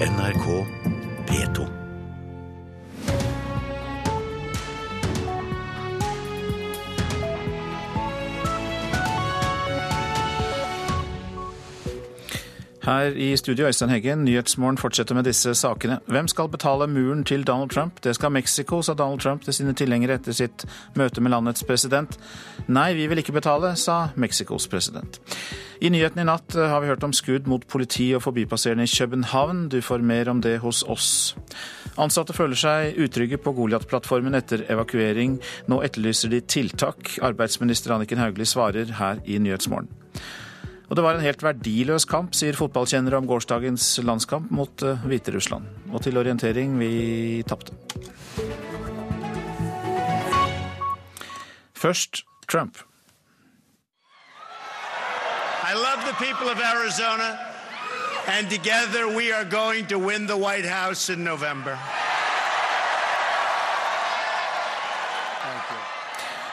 NRK Her i studio, Øystein Heggen, Nyhetsmorgen fortsetter med disse sakene. Hvem skal betale muren til Donald Trump? Det skal Mexico, sa Donald Trump til sine tilhengere etter sitt møte med landets president. Nei, vi vil ikke betale, sa Mexicos president. I nyhetene i natt har vi hørt om skudd mot politi og forbipasserende i København. Du får mer om det hos oss. Ansatte føler seg utrygge på Goliat-plattformen etter evakuering. Nå etterlyser de tiltak. Arbeidsminister Anniken Hauglie svarer her i Nyhetsmorgen. Og det var en helt verdiløs kamp, sier fotballkjennere om gårsdagens landskamp mot eh, Hviterussland. Og til orientering, vi tapte. Først Trump. I love the people of Arizona, and together we are going to win the White House in November.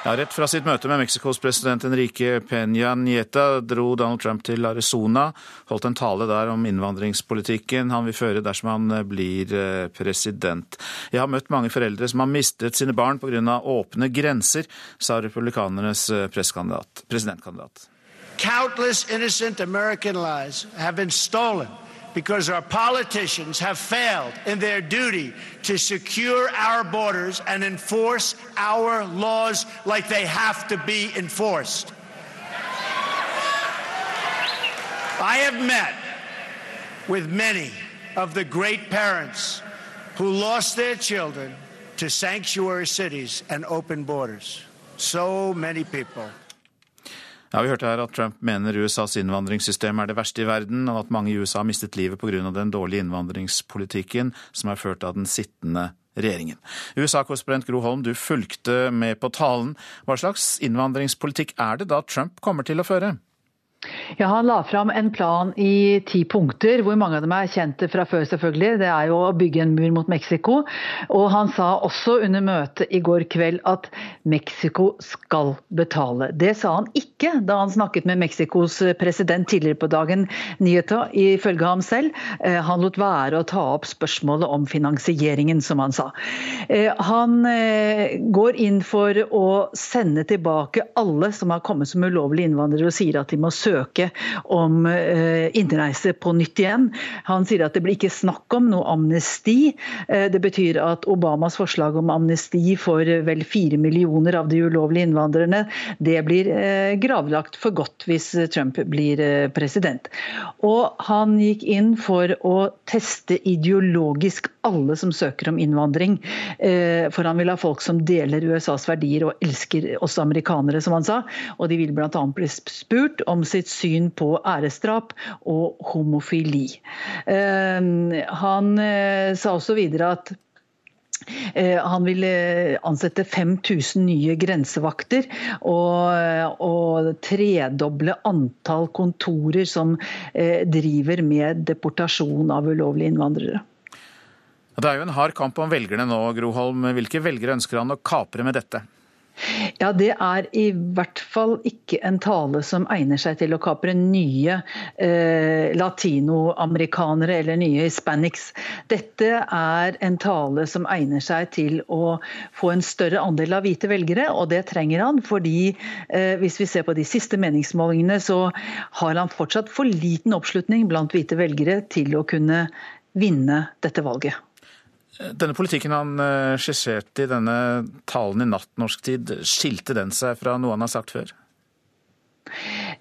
Ja, Rett fra sitt møte med Mexicos president Enrique Peña Nieta dro Donald Trump til Arizona, holdt en tale der om innvandringspolitikken han vil føre dersom han blir eh, president. Jeg har møtt mange foreldre som har mistet sine barn pga. åpne grenser, sa republikanernes eh, presidentkandidat. Countless innocent American lives have been stolen because our politicians have failed in their duty to secure our borders and enforce our laws like they have to be enforced. I have met with many of the great parents who lost their children to sanctuary cities and open borders. So many people. Ja, Vi hørte her at Trump mener USAs innvandringssystem er det verste i verden, og at mange i USA har mistet livet pga. den dårlige innvandringspolitikken som er ført av den sittende regjeringen. USA-korrespondent Gro Holm, du fulgte med på talen. Hva slags innvandringspolitikk er det da Trump kommer til å føre? Ja, Han la fram en plan i ti punkter, hvor mange av dem er kjente fra før. selvfølgelig. Det er jo å bygge en mur mot Mexico. Og han sa også under møtet i går kveld at Mexico skal betale. Det sa han ikke da han snakket med Mexicos president tidligere på dagen, Nieto, ifølge ham selv. Eh, han lot være å ta opp spørsmålet om finansieringen, som han sa. Eh, han eh, går inn for å sende tilbake alle som har kommet som ulovlige innvandrere, og sier at de må søke søke om eh, innreise på nytt igjen. Han sier at det blir ikke snakk om noe amnesti. Eh, det betyr at Obamas forslag om amnesti for vel fire millioner av de ulovlige innvandrerne, det blir eh, gravlagt for godt hvis Trump blir president. Og han gikk inn for å teste ideologisk alle som søker om innvandring. For han vil ha folk som deler USAs verdier og elsker oss amerikanere, som han sa. Og de vil bl.a. bli spurt om sitt syn på æresdrap og homofili. Ehm, han eh, sa også videre at eh, han vil ansette 5000 nye grensevakter og, og, tredoble antall kontorer som eh, driver med deportasjon av ulovlige innvandrere. Det er jo en hard kamp om velgerne nå, Groholm. Hvilke velgere ønsker han å kapre med dette? Ja, Det er i hvert fall ikke en tale som egner seg til å kapre nye eh, latinoamerikanere eller nye hispanics. Dette er en tale som egner seg til å få en større andel av hvite velgere, og det trenger han. fordi eh, hvis vi ser på de siste meningsmålingene, så har han fortsatt for liten oppslutning blant hvite velgere til å kunne vinne dette valget. Denne politikken han eh, skisserte i denne talen i natt norsk tid, skilte den seg fra noe han har sagt før?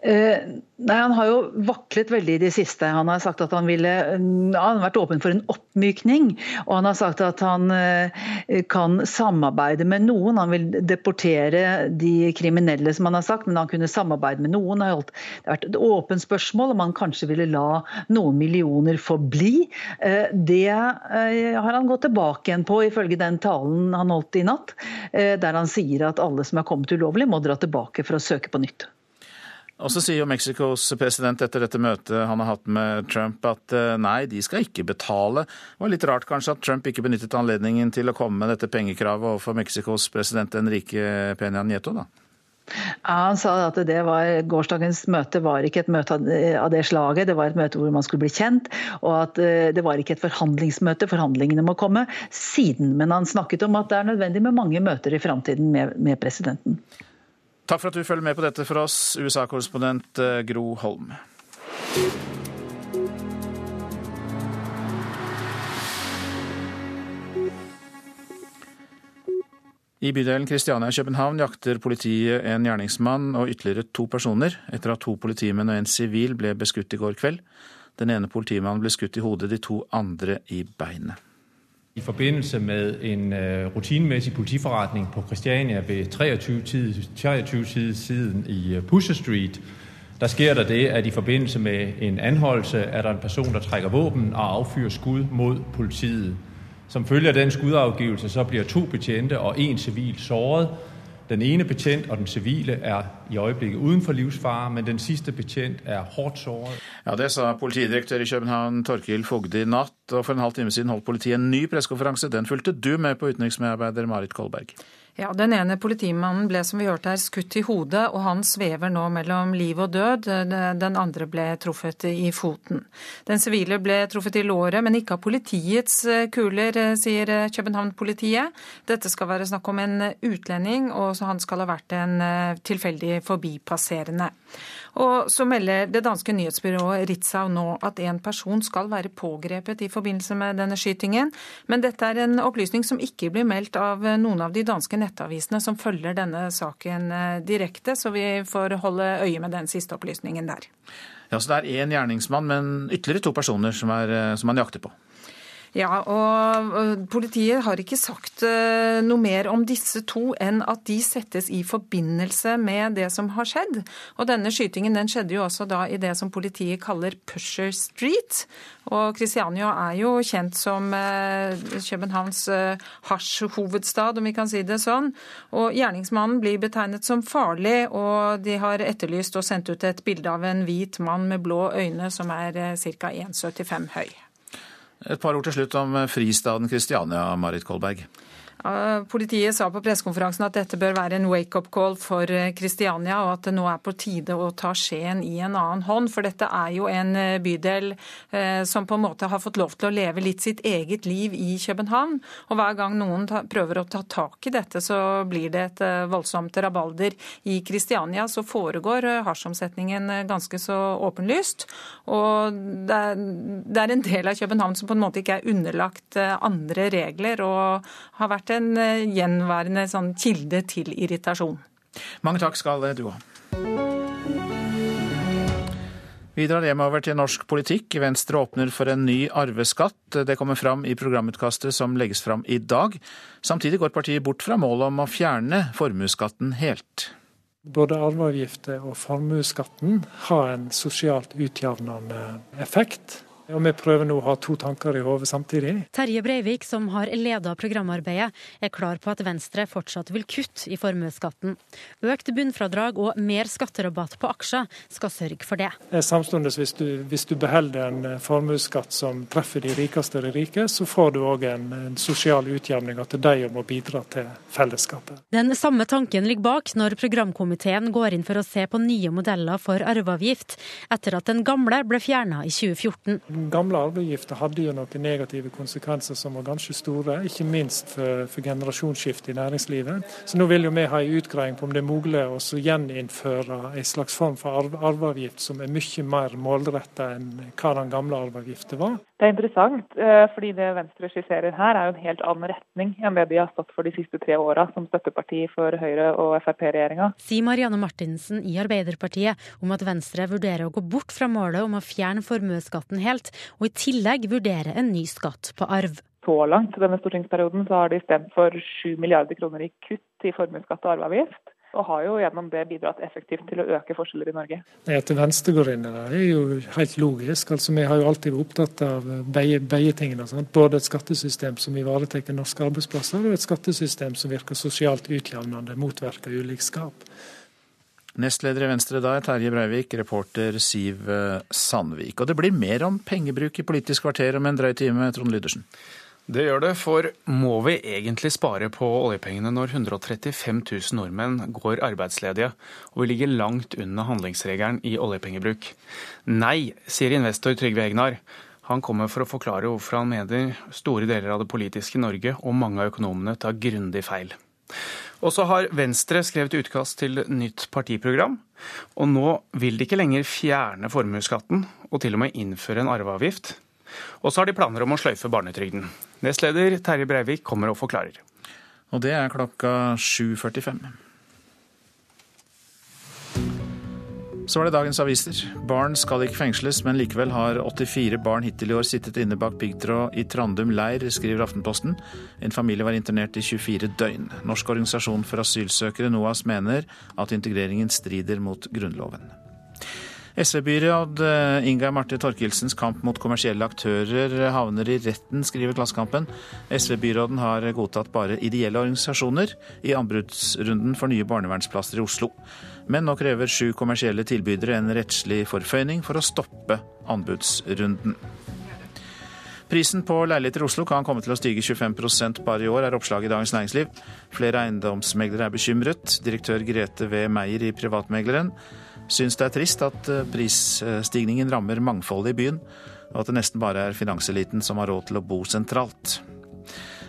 Eh, nei, Han har jo vaklet veldig i det siste. Han har sagt at han ville mm, han har vært åpen for en oppmykning. Og han har sagt at han eh, kan samarbeide med noen. Han vil deportere de kriminelle, som han har sagt, men han kunne samarbeide med noen. Det har vært et åpent spørsmål om han kanskje ville la noen millioner forbli. Eh, det har han gått tilbake igjen på, ifølge den talen han holdt i natt. Der han sier at alle som er kommet ulovlig, må dra tilbake for å søke på nytt. Og så sier jo Mexicos president etter dette møtet han har hatt med Trump at eh, nei, de skal ikke betale. Det var litt rart kanskje at Trump ikke benyttet anledningen til å komme med dette pengekravet overfor Mexicos president Enrique Peña Nieto, da? Ja, Han sa at det var, gårsdagens møte var ikke et møte av det slaget, det var et møte hvor man skulle bli kjent. Og at eh, det var ikke et forhandlingsmøte, forhandlingene må komme siden. Men han snakket om at det er nødvendig med mange møter i framtiden med, med presidenten. Takk for at du følger med på dette for oss, USA-korrespondent eh, Gro Holm. I bydelen Kristiania i København jakter politiet en gjerningsmann og ytterligere to personer etter at to politimenn og en sivil ble beskutt i går kveld. Den ene politimannen ble skutt i hodet, de to andre i beinet. I forbindelse med en øh, rutinemæssig politiforretning på Christiania ved 23 siden i øh, Pusher Street, der sker der det, at i forbindelse med en anholdelse er der en person, der trækker våben og affyrer skud mod politiet. Som følge af den skudafgivelse så bliver to betjente og en civil såret. Den ene betjent og den sivile er i øyeblikket uden for livsfare, men den siste betjent er hårdt såret. Ja, Det sa politidirektør i København Torkil Fogde i natt, og for en halv time siden holdt politiet en ny pressekonferanse. Den fulgte du med på, utenriksmedarbeider Marit Kolberg. Ja, Den ene politimannen ble som vi hørte her skutt i hodet, og han svever nå mellom liv og død. Den andre ble truffet i foten. Den sivile ble truffet i låret, men ikke av politiets eh, kuler, eh, sier eh, København-politiet. Dette skal være snakk om en utlending, og han skal ha vært en tilfeldig forbipasserende. Og så melder det danske nyhetsbyrået Ritzau nå at en person skal være pågrepet i forbindelse med denne skytingen. Men dette er en opplysning som ikke blir meldt av noen av de danske nettavisene som følger denne saken eh, direkte, så vi får holde øye med den siste opplysningen der. Ja, Så det er én gjerningsmann, men ytterligere to personer som, er, eh, som man jakter på? Ja, og Politiet har ikke sagt eh, noe mer om disse to enn at de settes i forbindelse med det som har skjedd. Og Denne skytingen den skjedde jo også da i det som politiet kaller Pusher Street. Og Kristiania er jo kjent som eh, Københavns eh, hasjhovedstad, om vi kan si det sånn. Og Gjerningsmannen blir betegnet som farlig, og de har etterlyst og sendt ut et bilde av en hvit mann med blå øyne som er ca. 1,75 høy. Et par ord til slutt om fristaden Kristiania, Marit Kolberg. Politiet sa på pressekonferansen at dette bør være en wake-up call for Kristiania, og at det nå er på tide å ta skjeen i en annen hånd. For dette er jo en eh, bydel eh, som på en måte har fått lov til å leve litt sitt eget liv i København. Og hver gang noen prøver å ta tak i dette, så blir det et eh, voldsomt rabalder. I Kristiania så foregår hasjomsetningen ganske så åpenlyst. Og det er en del av København som på en måte ikke er underlagt andre regler, og har vært en eh, gjenværende sånn kilde til irritasjon. Mange takk skal du ha. Vi drar hjemover til norsk politikk. Venstre åpner for en ny arveskatt. Det kommer fram i programutkastet som legges fram i dag. Samtidig går partiet bort fra målet om å fjerne formuesskatten helt. Både arveavgifter og formuesskatten har en sosialt utjevnende effekt. Og Vi prøver nå å ha to tanker i hodet samtidig. Terje Breivik, som har leda programarbeidet, er klar på at Venstre fortsatt vil kutte i formuesskatten. Økt bunnfradrag og mer skatterabatt på aksjer skal sørge for det. Samtidig, hvis du, hvis du beholder en eh, formuesskatt som treffer de rikeste av de rike, så får du òg en, en, sosial utjevning, at de må bidra til fellesskapet. Den samme tanken ligger bak når programkomiteen går inn for å se på nye modeller for arveavgift, etter at den gamle ble fjerna i 2014. Gamle arveavgifta hadde jo noen negative konsekvenser som var ganske store, ikke minst for, for generasjonsskifte i næringslivet. Så nå vil jo vi ha en utgreiing på om det er mulig å gjeninnføre en slags form for arve, arveavgift som er mye mer målretta enn hva den gamle arveavgifta var. Det er interessant, eh, fordi det Venstre skisserer her er jo en helt annen retning enn det de har stått for de siste tre åra som støtteparti for Høyre- og Frp-regjeringa. Sier Marianne Martinsen i Arbeiderpartiet om at Venstre vurderer å gå bort fra målet om å fjerne formuesskatten helt, og i tillegg vurdere en ny skatt på arv. Så langt denne stortingsperioden så har de stemt for 7 milliarder kroner i kutt i formuesskatt og arveavgift og har jo gjennom det bidratt effektivt til å øke forskjeller i Norge. At Venstre går inn i det, er jo helt logisk. Altså, Vi har jo alltid vært opptatt av begge, begge tingene. Sant? Både et skattesystem som ivaretar norske arbeidsplasser, og et skattesystem som virker sosialt utjevnende, motvirker ulikskap. Nestleder i Venstre da er Terje Breivik, reporter Siv Sandvik. Og det blir mer om pengebruk i Politisk kvarter om en drøy time, Trond Lydersen. Det gjør det, for må vi egentlig spare på oljepengene når 135 000 nordmenn går arbeidsledige, og vi ligger langt under handlingsregelen i oljepengebruk? Nei, sier investor Trygve Egnar. Han kommer for å forklare hvorfor han mener store deler av det politiske Norge og mange av økonomene tar grundig feil. Og så har Venstre skrevet utkast til nytt partiprogram. Og nå vil de ikke lenger fjerne formuesskatten, og til og med innføre en arveavgift. Og så har de planer om å sløyfe barnetrygden. Nestleder Terje Breivik kommer og forklarer. Og det er klokka 7.45. Så var det dagens aviser. Barn skal ikke fengsles, men likevel har 84 barn hittil i år sittet inne bak piggtråd i Trandum leir, skriver Aftenposten. En familie var internert i 24 døgn. Norsk organisasjon for asylsøkere, NOAS, mener at integreringen strider mot Grunnloven. SV-byråd eh, Inga Marte Torkilsens kamp mot kommersielle aktører havner i retten, skriver Klassekampen. SV-byråden har godtatt bare ideelle organisasjoner i anbudsrunden for nye barnevernsplasser i Oslo. Men nå krever sju kommersielle tilbydere en rettslig forføyning for å stoppe anbudsrunden. Prisen på leiligheter i Oslo kan komme til å stige 25% bare i år, er oppslaget i Dagens Næringsliv. Flere eiendomsmeglere er bekymret. Direktør Grete V. Meyer i Privatmegleren syns det er trist at eh, prisstigningen rammer mangfoldet i byen, og at det nesten bare er finanseliten som har råd til å bo sentralt.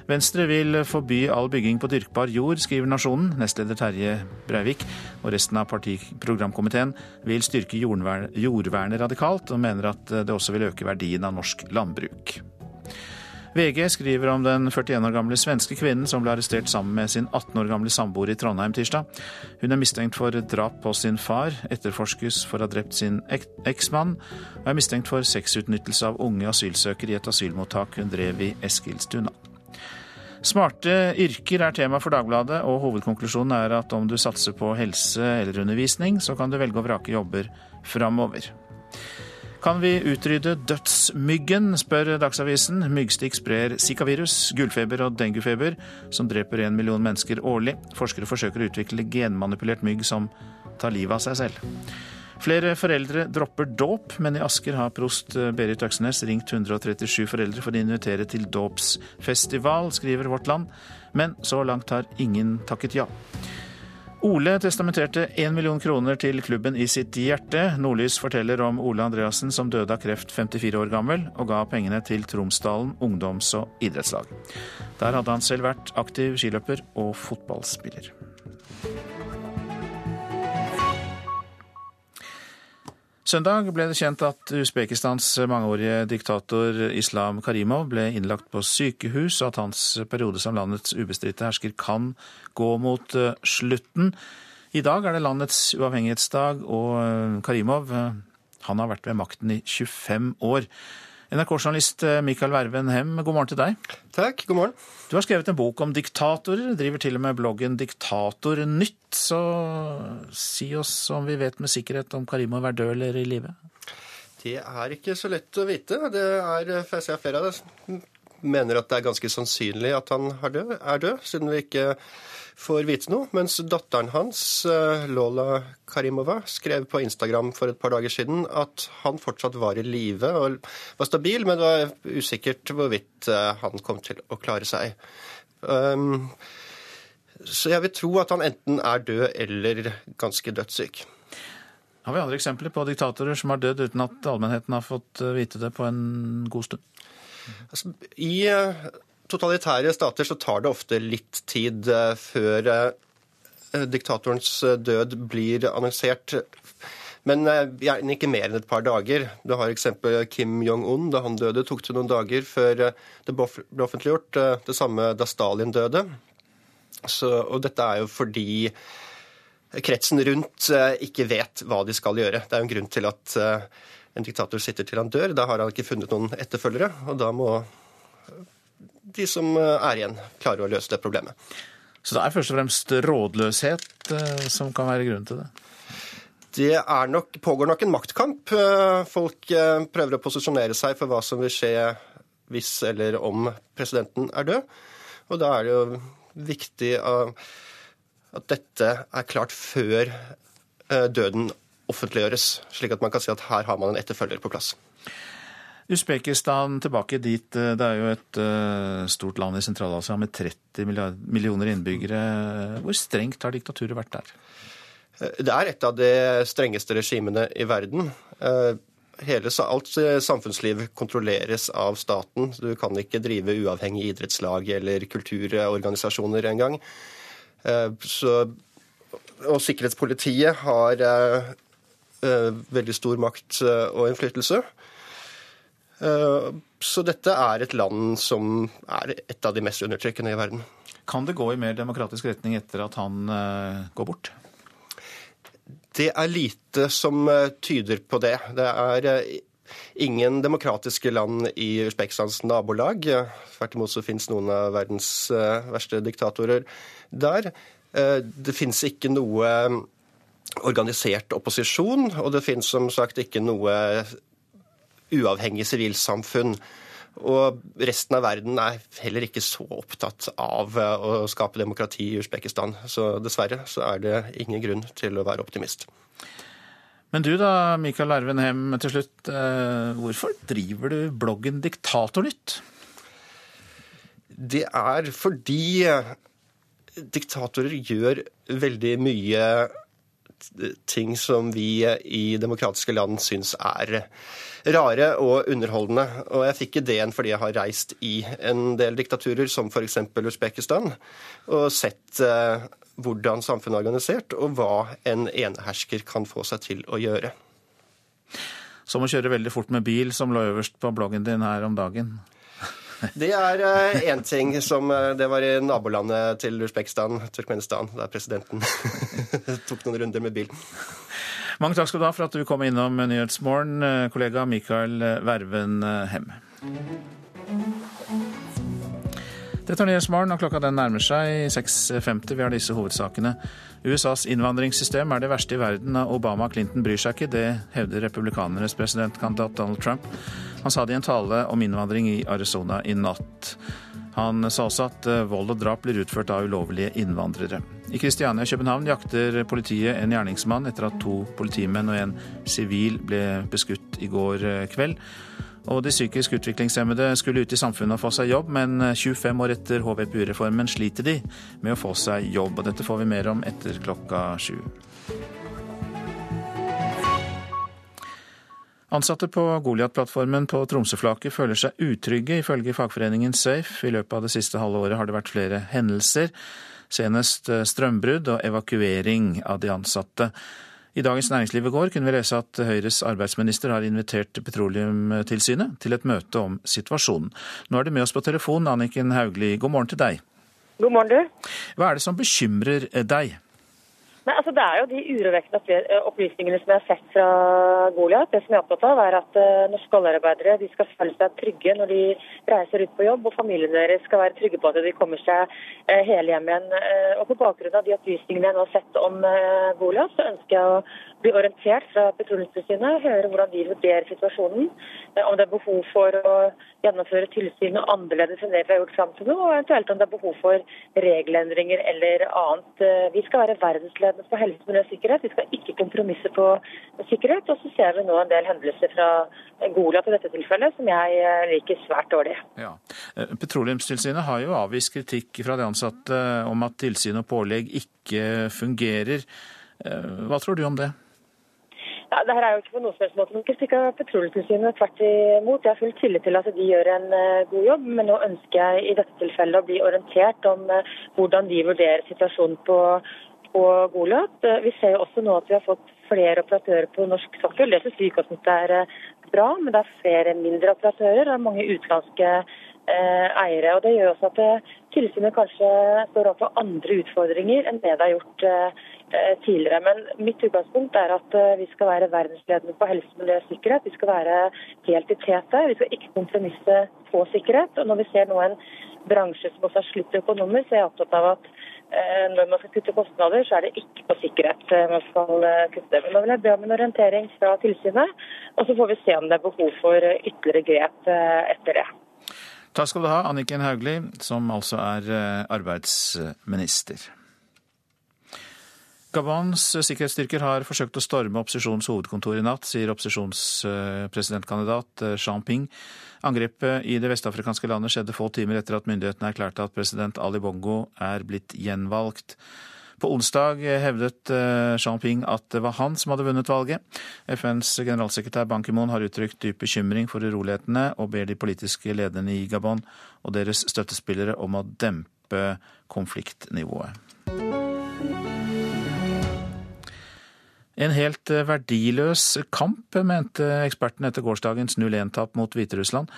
Venstre vil forby all bygging på dyrkbar jord, skriver Nasjonen. Nestleder Terje Breivik og resten av partiprogramkomiteen vil styrke jordvernet radikalt, og mener at det også vil øke verdien av norsk landbruk. VG skriver om den 41 år gamle svenske kvinnen som ble arrestert sammen med sin 18 år gamle samboer i Trondheim tirsdag. Hun er mistenkt for drap på sin far, etterforskes for å ha drept sin eksmann, og er mistenkt for sexutnyttelse av unge asylsøkere i et asylmottak hun drev i Eskilstuna. Smarte yrker er tema for Dagbladet, og hovedkonklusjonen er at om du satser på helse eller undervisning, så kan du velge å vrake jobber framover. Kan vi utrydde dødsmyggen, spør Dagsavisen. Myggstikk sprer zikavirus, gullfeber og denguefeber, som dreper en million mennesker årlig. Forskere forsøker å utvikle genmanipulert mygg som tar livet av seg selv. Flere foreldre dropper dåp, men i Asker har prost Berit Øksnes ringt 137 foreldre for å invitere til dåpsfestival, skriver Vårt Land. Men så langt har ingen takket ja. Ole testamenterte én million kroner til klubben i sitt hjerte. Nordlys forteller om Ole Andreassen som døde av kreft 54 år gammel, og ga pengene til Tromsdalen ungdoms- og idrettslag. Der hadde han selv vært aktiv skiløper og fotballspiller. Søndag ble det kjent at Usbekistans mangeårige diktator Islam Karimov ble innlagt på sykehus, og at hans periode som landets ubestridte hersker kan gå mot eh, slutten. I dag er det landets uavhengighetsdag, og eh, Karimov eh, han har vært ved makten i 25 år. NRK-journalist eh, Mikael Verven Hem, god morgen til deg. Takk, god morgen. Du har skrevet en bok om diktatorer, driver til og med bloggen Diktatornytt. Så si oss om vi vet med sikkerhet om Karimov er død eller i live? Det er ikke så lett å vite. Det er, for jeg ser flere av det mener at det er ganske sannsynlig at han død, er død siden vi ikke får vite noe. Mens datteren hans, eh, Lola Karimova, skrev på Instagram for et par dager siden at han fortsatt var i live og var stabil, men det var usikkert hvorvidt eh, han kom til å klare seg. Um, så jeg vil tro at han enten er død eller ganske dødssyk. Har vi andre eksempler på diktatorer som har dødd uten at allmennheten har fått eh, vite det på en god stund? Altså, I totalitære stater så tar det ofte litt tid eh, før eh, diktatorens eh, død blir annonsert. Men gjerne ikke mer enn et par dager. Du har eksempel Kim Jong-un. Da han døde, tok det noen dager før det ble offentliggjort. Det samme da Stalin døde. Så, og dette er jo fordi kretsen rundt ikke vet hva de skal gjøre. Det er jo en grunn til at en diktator sitter til han dør. Da har han ikke funnet noen etterfølgere, og da må de som eh, er igjen, klare å løse det problemet. Så det er først og fremst rådløshet eh, som kan være grunnen til det? Det nok, pågår nok en maktkamp. Eh, folk prøver å posisjonere seg for hva som vil skje hvis eller om presidenten er død. Og da er det jo viktig at dette er klart før døden offentliggjøres, slik at man kan si at her har man en etterfølger på plass. Usbekistan tilbake dit. Det er jo et stort land i Sentral-Asia med 30 millioner innbyggere. Hvor strengt har diktaturet vært der? Det er et av de strengeste regimene i verden. Hele, alt samfunnsliv kontrolleres av staten. Du kan ikke drive uavhengig idrettslag eller kulturorganisasjoner engang. Så, og sikkerhetspolitiet har veldig stor makt og innflytelse. Eh, så dette er et land som er et av de mest undertrykkende i verden. Kan det gå i mer demokratisk retning etter at han eh, går bort? Det er lite som eh, tyder på det. Det er ingen demokratiske land i Usbekistans nabolag. Tvert imot så finnes noen av verdens verste diktatorer der. Det finnes ikke noe organisert opposisjon, og det finnes som sagt ikke noe uavhengig sivilsamfunn. Og resten av verden er heller ikke så opptatt av eh, å skape demokrati i Usbekistan. Så dessverre så er det ingen grunn til å være optimist. Men du da, Mikael Arvenhem, til slutt. Eh, hvorfor driver du bloggen Diktatornytt? Det er fordi diktatorer gjør veldig mye ting som vi i demokratiske land syns er rare og underholdende. Og jeg fikk ideen fordi jeg har reist i en del diktaturer, som f.eks. Usbekistan, og sett eh, hvordan samfunnet er organisert, og hva en enehersker kan få seg til å gjøre. Som å kjøre veldig fort med bil, som lå øverst på bloggen din her om dagen. Det er én uh, ting som uh, Det var i nabolandet til Usbekistan, Turkmenistan, der presidenten tok noen runder med bil. Mange takk skal du ha for at du kom innom Nyhetsmorgen, uh, kollega Mikael Verven Hem. Dette er Nyhetsmorgen, og klokka den nærmer seg 6.50. Vi har disse hovedsakene. USAs innvandringssystem er det verste i verden. Obama og Clinton bryr seg ikke. Det hevder republikanernes presidentkandidat Donald Trump. Han sa det i en tale om innvandring i Arizona i natt. Han sa også at eh, vold og drap blir utført av ulovlige innvandrere. I Kristiania og København jakter politiet en gjerningsmann etter at to politimenn og en sivil ble beskutt i går eh, kveld. Og de psykisk utviklingshemmede skulle ut i samfunnet og få seg jobb, men 25 eh, år etter HVPU-reformen sliter de med å få seg jobb. Og dette får vi mer om etter klokka sju. Ansatte på Goliat-plattformen på Tromsøflaket føler seg utrygge, ifølge fagforeningen Safe. I løpet av det siste halve året har det vært flere hendelser, senest eh, strømbrudd og evakuering av de ansatte. I Dagens Næringsliv i går kunne vi lese at Høyres arbeidsminister har invitert Petroleumstilsynet til et møte om situasjonen. Nå er det med oss på telefon, Anniken Hauglie. God morgen til deg. God morgen, du. Hva er det som bekymrer deg? Nei, altså Det er jo de urovekkende eh, opplysningene som jeg har sett fra Goliat. Det som jeg er opptatt av, er at uh, norske oljearbeidere de skal føle seg trygge når de reiser ut på jobb, og familiene deres skal være trygge på at de kommer seg uh, hele hjem igjen. Og På bakgrunn av de opplysningene jeg nå har sett om Goliat, så ønsker jeg å bli orientert fra Petroleumstilsynet, høre hvordan de vurderer situasjonen, om det er behov for å gjennomføre tilsynet annerledes enn det vi har gjort fram til nå, og eventuelt om det er behov for regelendringer eller annet. Vi skal være verdensledende på helse, miljø og sikkerhet. Vi skal ikke kompromisse på sikkerhet. Og så ser vi nå en del hendelser fra Goliat i dette tilfellet som jeg liker svært dårlig. Ja. Eh, Petroleumstilsynet har jo avvist kritikk fra de ansatte om at tilsyn og pålegg ikke fungerer. Eh, hva tror du om det? Ja, det her er jo ikke på noen som helst måte noen kritikk av Petroleumstilsynet. Tvert imot. Jeg har full tillit til at de gjør en uh, god jobb, men nå ønsker jeg i dette tilfellet å bli orientert om uh, hvordan de vurderer situasjonen på, på Goliat. Uh, vi ser jo også nå at vi har fått flere operatører på norsk sokkel. Det syns vi er bra, men det er flere mindre operatører og mange utenlandske eiere. og Det gjør også at tilsynet kanskje står overfor andre utfordringer enn det det har gjort Eh, tidligere. Men mitt utgangspunkt er at eh, vi skal være verdensledende på helse, miljø og sikkerhet. Vi skal være helt i tete. Vi skal ikke kompromisse på sikkerhet. Og når vi ser nå en bransje som også har slitt økonomisk, er jeg opptatt av at eh, når man skal kutte kostnader, så er det ikke på sikkerhet man skal kutte. Men nå vil jeg be om en orientering fra tilsynet, og så får vi se om det er behov for ytterligere grep etter det. Takk skal du ha, Anniken Hauglie, som altså er arbeidsminister. Gabons sikkerhetsstyrker har forsøkt å storme opposisjonens hovedkontor i natt, sier opposisjonspresidentkandidat Jean Ping. Angrepet i det vestafrikanske landet skjedde få timer etter at myndighetene erklærte at president Ali Bongo er blitt gjenvalgt. På onsdag hevdet Jean Ping at det var han som hadde vunnet valget. FNs generalsekretær Ban Ki-moon har uttrykt dyp bekymring for urolighetene, og ber de politiske lederne i Gabon og deres støttespillere om å dempe konfliktnivået. En helt eh, verdiløs kamp, mente ekspertene etter gårsdagens 0-1-tap mot Hviterussland.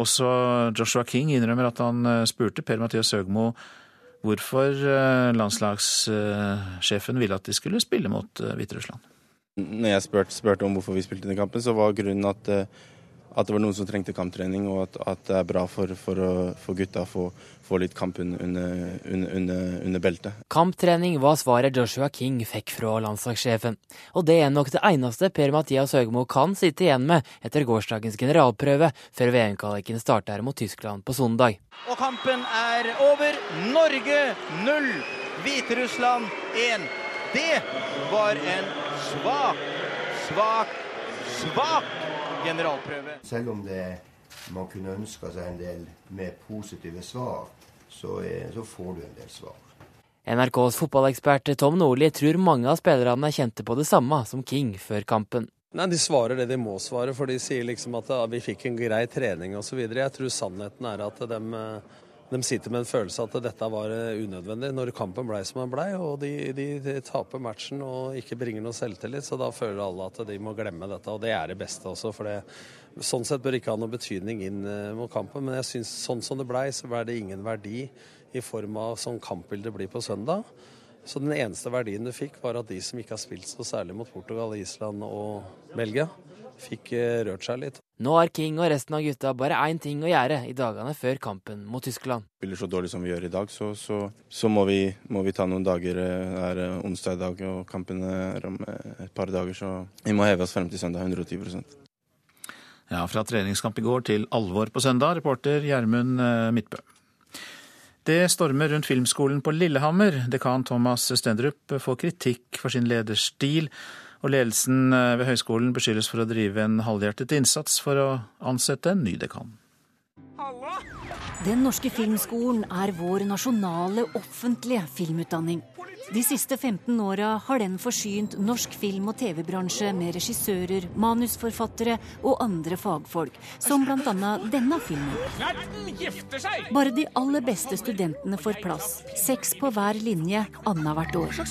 Også Joshua King innrømmer at han eh, spurte Per-Mathias Høgmo hvorfor eh, landslagssjefen ville at de skulle spille mot Hviterussland. Når jeg spurte, om hvorfor vi spilte denne kampen, så var grunnen at, at det var noen som trengte kamptrening, og at, at det er bra for, for, for gutta å få, få litt kamp under, under, under, beltet. Kamptrening var svaret Joshua King fikk fra landslagssjefen. Og det er nok det eneste Per-Mathias Høgmo kan sitte igjen med etter gårsdagens generalprøve, før VM-kvaliken starter mot Tyskland på søndag. Og kampen er over. Norge 0, Hviterussland 1. Det var en svak, svak, svak generalprøve. Selv om det man kunne ønska seg en del mer positive svar, så, er, så får du en del svar. NRKs fotballekspert Tom Nordli tror mange av spillerne kjente på det samme som King før kampen. Nei, De svarer det de må svare, for de sier liksom at vi fikk en grei trening osv. Jeg tror sannheten er at de, de, sitter med en følelse av at dette var unødvendig når kampen blei som den blei. Og de, de, de, taper matchen og ikke bringer noe selvtillit, så da føler alle at de må glemme dette. Og det er det beste også, for det, sånn sett bør det ikke ha noe betydning inn eh, mot kampen. Men jeg synes sånn som det blei, så ble det ingen verdi i form av sånn kampbilde blir på søndag. Så den eneste verdien du fikk, var at de som ikke har spilt så særlig mot Portugal, Island og Belgia, fikk eh, rørt seg litt. Nå har King og resten av gutta bare én ting å gjøre i dagene før kampen mot Tyskland. Spiller så dårlig som vi gjør i dag, så, så, så må, vi, må, vi, ta noen dager. Eh, det er onsdag i dag, og kampen er om et par dager, så vi må heve oss frem til søndag 110% ja, Fra treningskamp i går til alvor på søndag, reporter Gjermund eh, Midtbø. Det stormer rundt Filmskolen på Lillehammer. Dekan Thomas Stendrup får kritikk for sin lederstil, og ledelsen eh, ved høyskolen beskyldes for å drive en halvhjertet innsats for å ansette en ny dekan. Den norske filmskolen er vår nasjonale offentlige filmutdanning. De siste 15 åra har den forsynt norsk film- og TV-bransje med regissører, manusforfattere og andre fagfolk, som bl.a. denne filmen. Bare de aller beste studentene får plass, seks på hver linje annethvert år.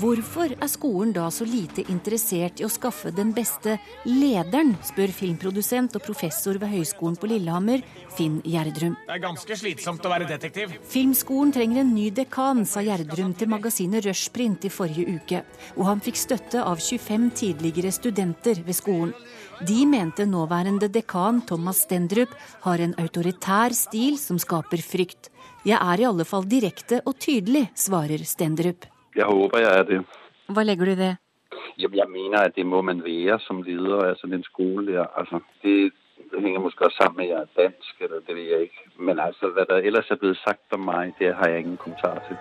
Hvorfor er skolen da så lite interessert i å skaffe den beste lederen, spør filmprodusent og professor ved Høgskolen på Lillehammer, Finn Gjerdrum. Det er ganske slitsomt å være detektiv. Filmskolen trenger en ny dekan, sa Gjerdrum til magasinet Rushprint i forrige uke. Og han fikk støtte av 25 tidligere studenter ved skolen. De mente nåværende dekan Thomas Stendrup har en autoritær stil som skaper frykt. Jeg er i alle fall direkte og tydelig, svarer Stendrup. Jeg håper jeg er det. Hva legger du i det? Jeg mener at det må man være som leder av en skole. Ja. Altså, det det henger måske også sammen med, at jeg er dansk, eller det ved jeg ikke. Men altså, hvad der ellers er blevet sagt om meg, det har jeg ingen kommentar til.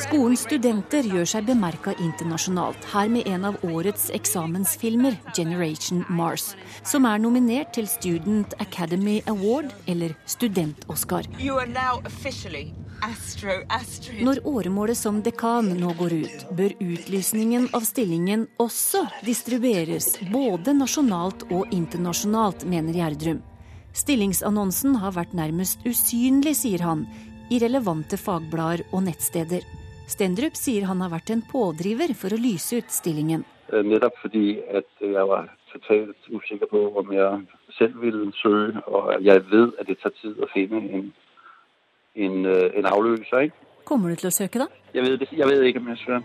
Skolens studenter gjør seg bemerka internasjonalt, her med en av årets eksamensfilmer, 'Generation Mars', som er nominert til Student Academy Award, eller Student-Oscar. Når åremålet som dekan nå går ut, bør utlysningen av stillingen også distribueres, både nasjonalt og internasjonalt, mener Gjerdrum. Stillingsannonsen har vært nærmest usynlig, sier han, i relevante fagblader og nettsteder. Stendrup sier han har vært en pådriver for å lyse ut stillingen. Eh, nettopp fordi at jeg var totalt usikker på om jeg selv ville søke, og jeg vet at det tar tid å finne en en, øh, en avløser. Kommer du til å søke, da? Jeg vet, jeg vet ikke om jeg søker.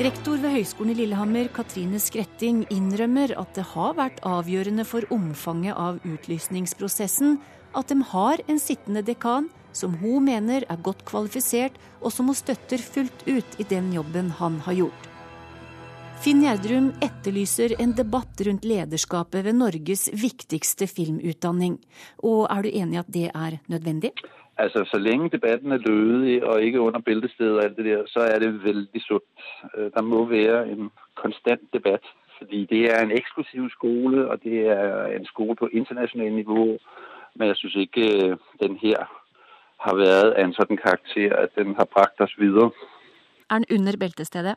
Rektor ved Høgskolen i Lillehammer, Katrine Skretting, innrømmer at det har vært avgjørende for omfanget av utlysningsprosessen at de har en sittende dekan som hun mener er godt kvalifisert, og som hun støtter fullt ut i den jobben han har gjort. Finn Gjerdrum etterlyser en debatt rundt lederskapet ved Norges viktigste filmutdanning. Og er du enig i at det er nødvendig? Altså, Så lenge debatten er lødig og ikke under bæltestedet og alt det der, så er det veldig sunt. Øh, der må være en konstant debatt. Fordi det er en eksklusiv skole, og det er en skole på internasjonalt nivå. Men jeg syns ikke øh, den her har vært av en sånn karakter at den har brakt oss videre. Er den under beltestedet?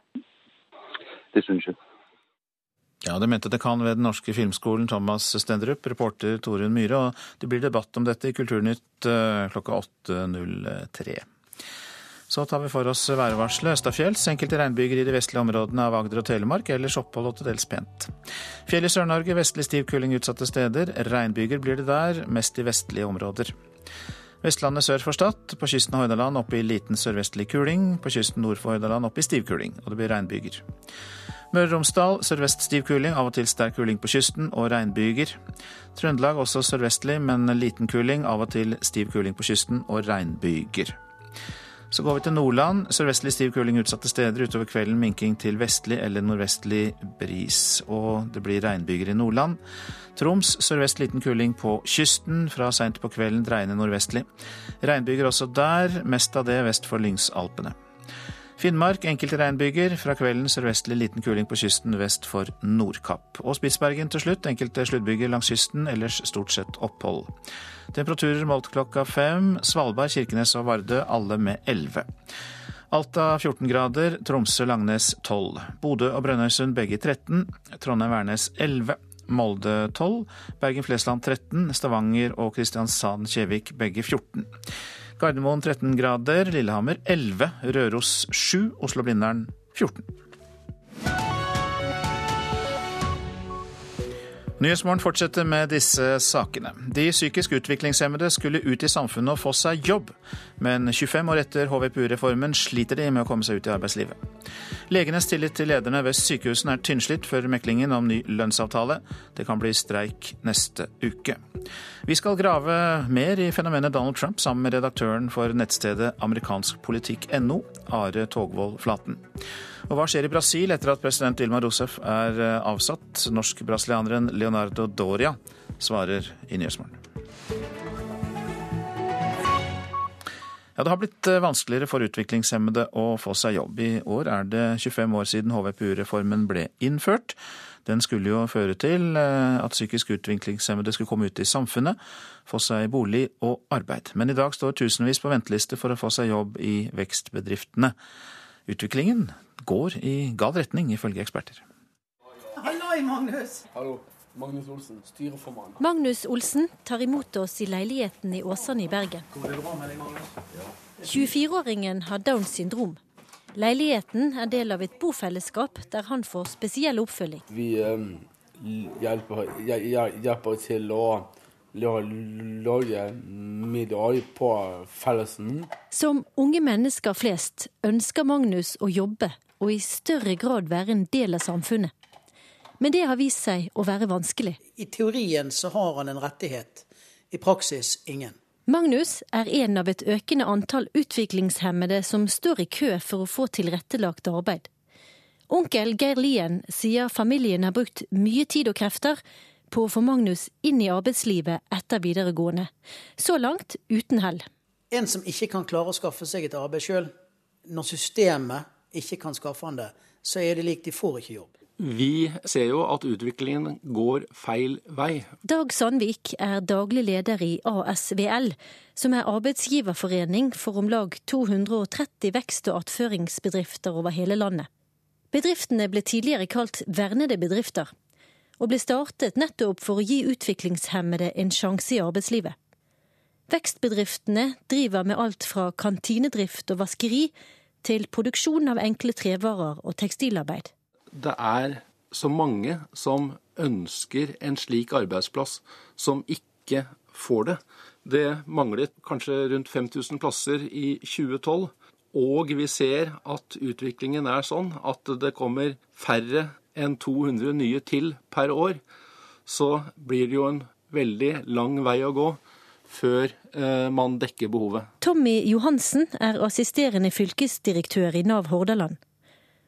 Det syns jeg. Ja, Det mente det kan ved Den norske filmskolen Thomas Stendrup, reporter Torunn Myhre, og det blir debatt om dette i Kulturnytt eh, klokka 8.03. Så tar vi for oss værvarselet. Østafjells. Enkelte regnbyger i de vestlige områdene av Agder og Telemark. Ellers opphold og til dels pent. Fjell i Sør-Norge. Vestlig stiv kuling utsatte steder. Regnbyger blir det der, mest i vestlige områder. Vestlandet sør for Stad. På kysten av Hordaland oppe i liten sørvestlig kuling. På kysten nord for Hordaland oppe i stiv kuling. Og det blir regnbyger. Møre og Romsdal sørvest stiv kuling, av og til sterk kuling på kysten og regnbyger. Trøndelag også sørvestlig, men liten kuling, av og til stiv kuling på kysten og regnbyger. Så går vi til Nordland. Sørvestlig stiv kuling utsatte steder. Utover kvelden minking til vestlig eller nordvestlig bris. Og det blir regnbyger i Nordland. Troms sørvest liten kuling på kysten. Fra seint på kvelden dreiende nordvestlig. Regnbyger også der, mest av det vest for Lyngsalpene. Finnmark enkelte regnbyger. Fra kvelden sørvestlig liten kuling på kysten vest for Nordkapp. Og Spitsbergen til slutt. Enkelte sluddbyger langs kysten, ellers stort sett opphold. Temperaturer målt klokka fem. Svalbard, Kirkenes og Vardø alle med 11. Alta 14 grader, Tromsø-Langnes 12. Bodø og Brønnøysund begge 13. Trondheim-Værnes 11. Molde 12. Bergen-Flesland 13. Stavanger og Kristiansand-Kjevik begge 14. Gardermoen 13 grader, Lillehammer 11, Røros 7, Oslo-Blindern 14. Nyhetsmorgen fortsetter med disse sakene. De psykisk utviklingshemmede skulle ut i samfunnet og få seg jobb, men 25 år etter HVPU-reformen sliter de med å komme seg ut i arbeidslivet. Legenes tillit til lederne ved sykehusene er tynnslitt før meklingen om ny lønnsavtale. Det kan bli streik neste uke. Vi skal grave mer i fenomenet Donald Trump sammen med redaktøren for nettstedet amerikanskpolitikk.no, Are Togvold Flaten. Og hva skjer i Brasil etter at president Dilma Rousef er eh, avsatt? Norsk-brasilianeren Leonardo Doria svarer i Nyhetsmorgen. Ja, Det har blitt eh, vanskeligere for utviklingshemmede å få seg jobb. I år er det 25 år siden HVPU-reformen ble innført. Den skulle jo føre til eh, at psykisk utviklingshemmede skulle komme ut i samfunnet, få seg bolig og arbeid. Men i dag står tusenvis på venteliste for å få seg jobb i vekstbedriftene. Utviklingen går i gal retning, ifølge eksperter. Halloi, Magnus! Hallo. Magnus Olsen, styreformann. Magnus Olsen tar imot oss i leiligheten i Åsane i Bergen. 24-åringen har Downs syndrom. Leiligheten er del av et bofellesskap der han får spesiell oppfølging. Vi eh, hjelper, hjelper, til å lage middag på fellesen. Som unge mennesker flest ønsker Magnus å jobbe og i større grad være en del av samfunnet. Men det har vist seg å være vanskelig. I teorien så har han en rettighet, i praksis ingen. Magnus er en av et økende antall utviklingshemmede som står i kø for å få tilrettelagt arbeid. Onkel Geir Lien sier familien har brukt mye tid og krefter på å få Magnus inn i arbeidslivet etter videregående. Så langt uten hell. En som ikke kan klare å skaffe seg et arbeid sjøl, når systemet ikke kan skaffe han det, så er det lik de får ikke jobb. Vi ser jo at utviklingen går feil vei. Dag Sandvik er daglig leder i ASVL, som er arbeidsgiverforening for om lag 230 vekst- og attføringsbedrifter over hele landet. Bedriftene ble tidligere kalt vernede bedrifter, og ble startet nettopp for å gi utviklingshemmede en sjanse i arbeidslivet. Vekstbedriftene driver med alt fra kantinedrift og vaskeri til produksjon av enkle trevarer og tekstilarbeid det er så mange som ønsker en slik arbeidsplass, som ikke får det. Det manglet kanskje rundt 5000 plasser i 2012. Og vi ser at utviklingen er sånn at det kommer færre enn 200 nye til per år. Så blir det jo en veldig lang vei å gå før eh, man dekker behovet. Tommy Johansen er assisterende fylkesdirektør i Nav Hordaland.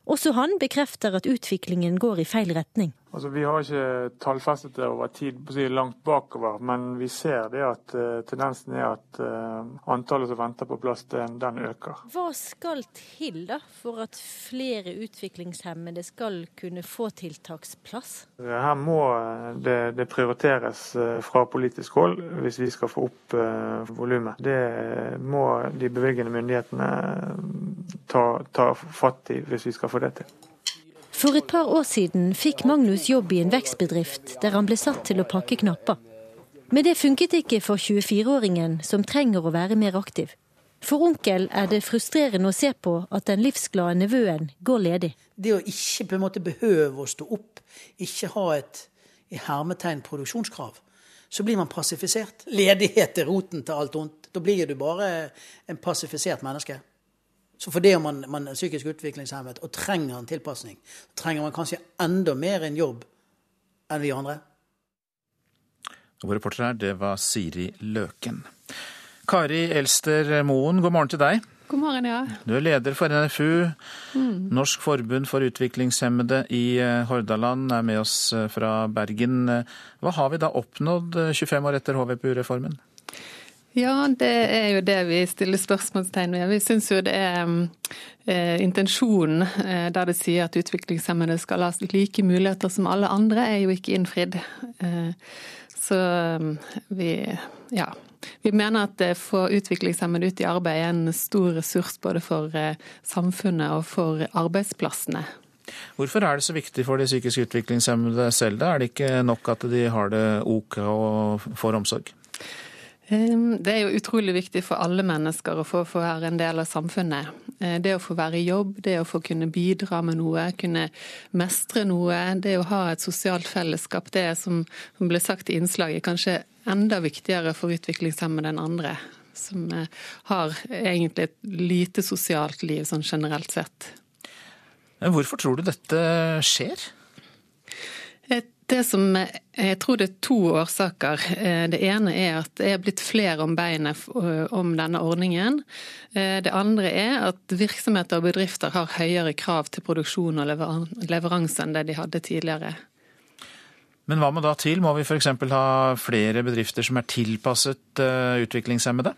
Også han bekrefter at utviklingen går i feil retning. Altså, vi har ikke tallfestet det over tid langt bakover, men vi ser det at uh, tendensen er at uh, antallet som venter på plass, den, den, øker. Hva skal til da for at flere utviklingshemmede skal kunne få tiltaksplass? Her må det, det prioriteres fra politisk hold hvis vi skal få opp uh, volumet. Det må de bevilgende myndighetene ta, ta fatt i hvis vi skal få det til. For et par år siden fikk Magnus jobb i en vekstbedrift der han ble satt til å pakke knapper. Men det funket ikke for 24-åringen, som trenger å være mer aktiv. For onkel er det frustrerende å se på at den livsglade nevøen går ledig. Det å ikke på en måte behøve å stå opp, ikke ha et i hermetegn produksjonskrav, så blir man passifisert. Ledighet er roten til alt ondt. Da blir du bare en passifisert menneske. Så fordi man, man er psykisk utviklingshemmet og trenger en tilpasning, trenger man kanskje enda mer en jobb enn vi andre. Vår reporter her, det var Siri Løken. Kari Elster Moen, god morgen til deg. God morgen, ja. Du er leder for NFU, mm. Norsk forbund for utviklingshemmede i eh, Hordaland, er med oss eh, fra Bergen. Hva har vi da oppnådd 25 eh, år etter HVPU-reformen? Ja, det er jo det vi stiller spørsmålstegn ved. Vi syns jo det er eh, intensjonen eh, der det sier at utviklingshemmede skal ha like muligheter som alle andre, er jo ikke innfridd. Eh, så vi ja. Vi mener at å få utviklingshemmede ut i arbeid er en stor ressurs både for eh, samfunnet og for arbeidsplassene. Hvorfor er det så viktig for de psykisk utviklingshemmede selv? Da? Er det ikke nok at de har det ok og får omsorg? Det er jo utrolig viktig for alle mennesker å få, få være en del av samfunnet. Eh, det å få være i jobb, det å få kunne bidra med noe, kunne mestre noe. Det å ha et sosialt fellesskap, det som, som ble sagt i innslaget, kanskje enda viktigere for utviklingshemmede enn andre. Som eh, har egentlig et lite sosialt liv sånn generelt sett. Hvorfor tror du dette skjer? Det som Jeg tror det er to årsaker. Eh, det ene er at det er blitt flere om beinet eh, om denne ordningen. Eh, det andre er at virksomheter og bedrifter har høyere krav til produksjon og leveranse enn det de hadde tidligere. Men hva må da til? Må vi f.eks. ha flere bedrifter som er tilpasset utviklingshemmede?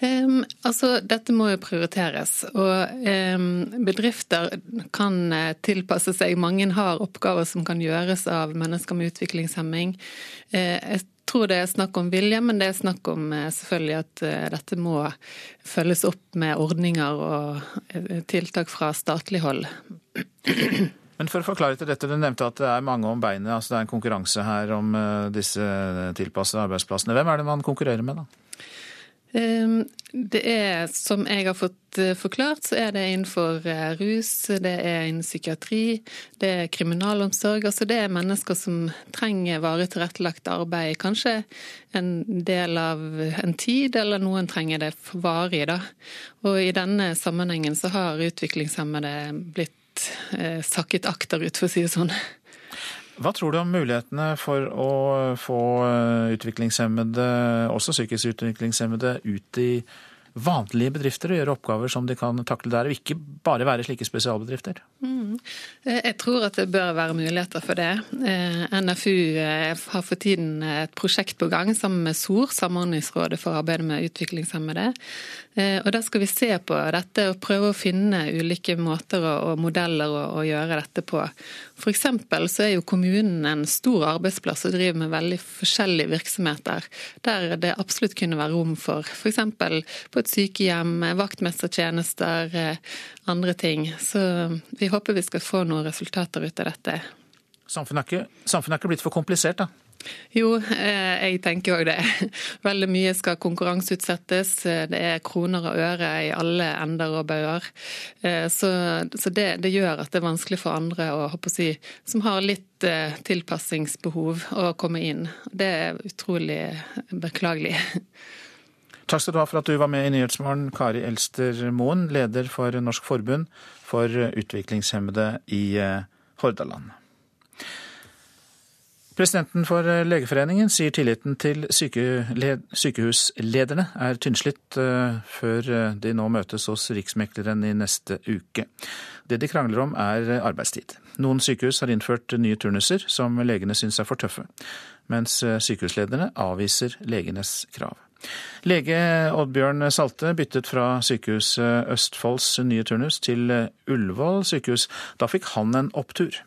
Um, altså, Dette må jo prioriteres. og um, Bedrifter kan uh, tilpasse seg. Mange har oppgaver som kan gjøres av mennesker med utviklingshemming. Uh, jeg tror det er snakk om vilje, men det er snakk om uh, selvfølgelig at dette må følges opp med ordninger og tiltak fra statlig hold. Men for å forklare til dette, Du nevnte at det er mange om beinet. altså Det er en konkurranse her om disse tilpassede arbeidsplassene. Hvem er det man konkurrerer med, da? Ehm, det er, som jeg har fått eh, forklart, så er det innenfor eh, rus, det er innen psykiatri, det er kriminalomsorg. Altså det er mennesker som trenger varig tilrettelagt arbeid, kanskje en del av en tid, eller noen trenger det varig. Da. Og i denne sammenhengen så har utviklingshemmede blitt eh, sakket akterut, for å si det sånn. Hva tror du om mulighetene for å få eh, utviklingshemmede, også psykisk utviklingshemmede, ut i vanlige bedrifter og gjøre oppgaver som de kan takle der, og ikke bare være slike spesialbedrifter? Mm. Eh, jeg tror at det bør være muligheter for det. Eh, NFU har for tiden et prosjekt på gang sammen med SOR, Samordningsrådet for arbeidet med utviklingshemmede. Og Da skal vi se på dette og prøve å finne ulike måter og modeller å gjøre dette på. F.eks. så er jo kommunen en stor arbeidsplass og driver med veldig forskjellige virksomheter, der det absolutt kunne være rom for f.eks. på et sykehjem, vaktmestertjenester, eh, andre ting. Så vi håper vi skal få noen resultater ut av dette. Samfunnet er ikke, samfunnet er ikke blitt for komplisert, da? Jo, eh, jeg tenker òg det. Veldig mye skal konkurranseutsettes. Det er kroner og øre i alle ender og bauger. Eh, så, så det, det, gjør at det er vanskelig for andre å, si, som har litt eh, tilpassingsbehov, å komme inn. Det er utrolig beklagelig. Takk skal du ha for at du var med i Nyhetsmorgen, Kari Elster Moen, leder for Norsk forbund for utviklingshemmede i Hordaland. Presidenten for Legeforeningen sier tilliten til sykehuslederne er tynnslitt eh, før eh, de nå møtes hos Riksmekleren i neste uke. Det de krangler om er arbeidstid. Noen sykehus har innført nye turnuser som legene syns er for tøffe, mens eh, sykehuslederne avviser legenes krav. Lege Oddbjørn Salte byttet fra Sykehuset Østfolds nye turnus til Ullevål sykehus. Da fikk han en opptur.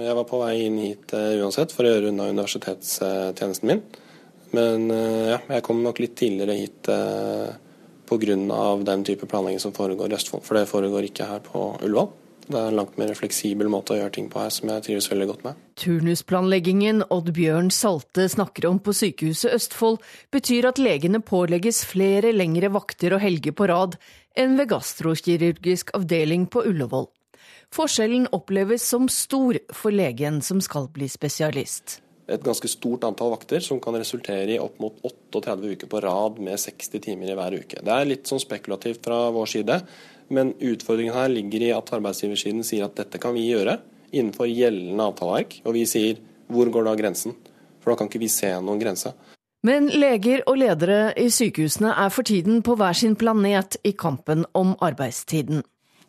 Jeg var på vei inn hit uh, uansett for å gjøre unna universitetstjenesten min. Men uh, ja, jeg kom nok litt tidligere hit uh, pga. den type planlegging som foregår i Østfold. For det foregår ikke her på Ullevål. Det er en langt mer fleksibel måte å gjøre ting på her, som jeg trives veldig godt med. Turnusplanleggingen Odd-Bjørn Salte snakker om på Sykehuset Østfold, betyr at legene pålegges flere lengre vakter og helger på rad enn ved gastrokirurgisk avdeling på Ullevål. Forskjellen oppleves som stor for legen som skal bli spesialist. Et ganske stort antall vakter som kan resultere i opp mot 38 uker på rad med 60 timer i hver uke. Det er litt sånn spekulativt fra vår side, men utfordringen her ligger i at arbeidsgiversiden sier at dette kan vi gjøre innenfor gjeldende avtaleverk, og vi sier hvor går da grensen? For da kan ikke vi se noen grense. Men leger og ledere i sykehusene er for tiden på hver sin planet i kampen om arbeidstiden.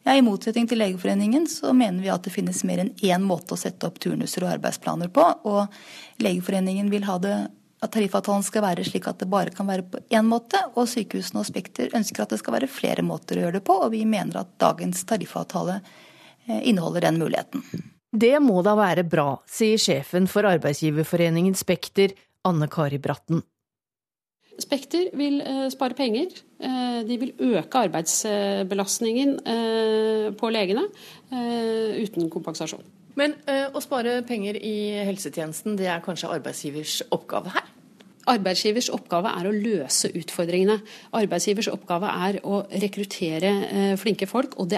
Ja, I motsetning til Legeforeningen så mener vi at det finnes mer enn én måte å sette opp turnuser og arbeidsplaner på. Og Legeforeningen vil ha det at tariffavtalen skal være slik at det bare kan være på én måte, og sykehusene og Spekter ønsker at det skal være flere måter å gjøre det på, og vi mener at dagens tariffavtale eh, inneholder den muligheten. Det må da være bra, sier sjefen for arbeidsgiverforeningen Spekter, Anne Kari Bratten. Spekter vil eh, spare penger. Eh, de vil øke arbeidsbelastningen på legene uten kompensasjon. Men å spare penger i helsetjenesten, det er kanskje arbeidsgivers oppgave her? Arbeidsgivers oppgave er å løse utfordringene. Arbeidsgivers oppgave er å rekruttere flinke folk. Og,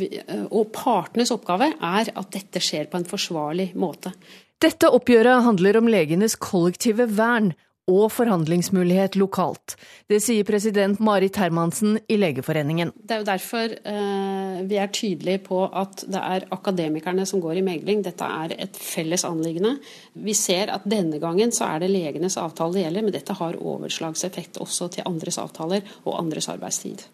vi, og partenes oppgave er at dette skjer på en forsvarlig måte. Dette oppgjøret handler om legenes kollektive vern og forhandlingsmulighet lokalt. Det sier president Marit Hermansen i Legeforeningen. Det er jo derfor eh, vi er tydelige på at det er akademikerne som går i megling. Dette er et felles anliggende. Vi ser at denne gangen så er det legenes avtale det gjelder, men dette har overslagseffekt også til andres avtaler og andres arbeidstid.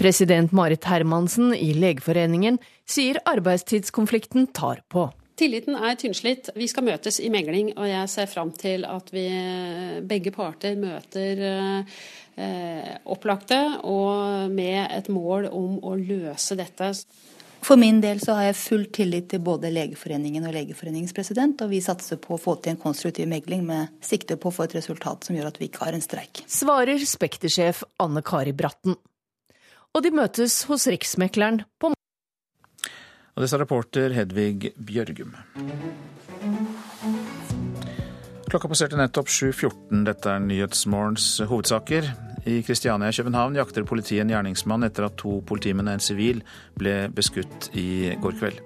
President Marit Hermansen i Legeforeningen sier arbeidstidskonflikten tar på. Tilliten er tynnslitt. Vi skal møtes i megling, og jeg ser fram til at vi begge parter møter eh, opplagte og med et mål om å løse dette. For min del så har jeg full tillit til både Legeforeningen og Legeforeningens president, og vi satser på å få til en konstruktiv megling med sikte på å få et resultat som gjør at vi ikke har en streik. Svarer Spekter-sjef Anne Kari Bratten. Og de møtes hos Riksmekleren på og det sa reporter Hedvig Bjørgum. Klokka passerte nettopp 7.14. Dette er Nyhetsmorgens hovedsaker. I Kristiania i København jakter politiet en gjerningsmann etter at to politimenn og en sivil ble beskutt i går kveld.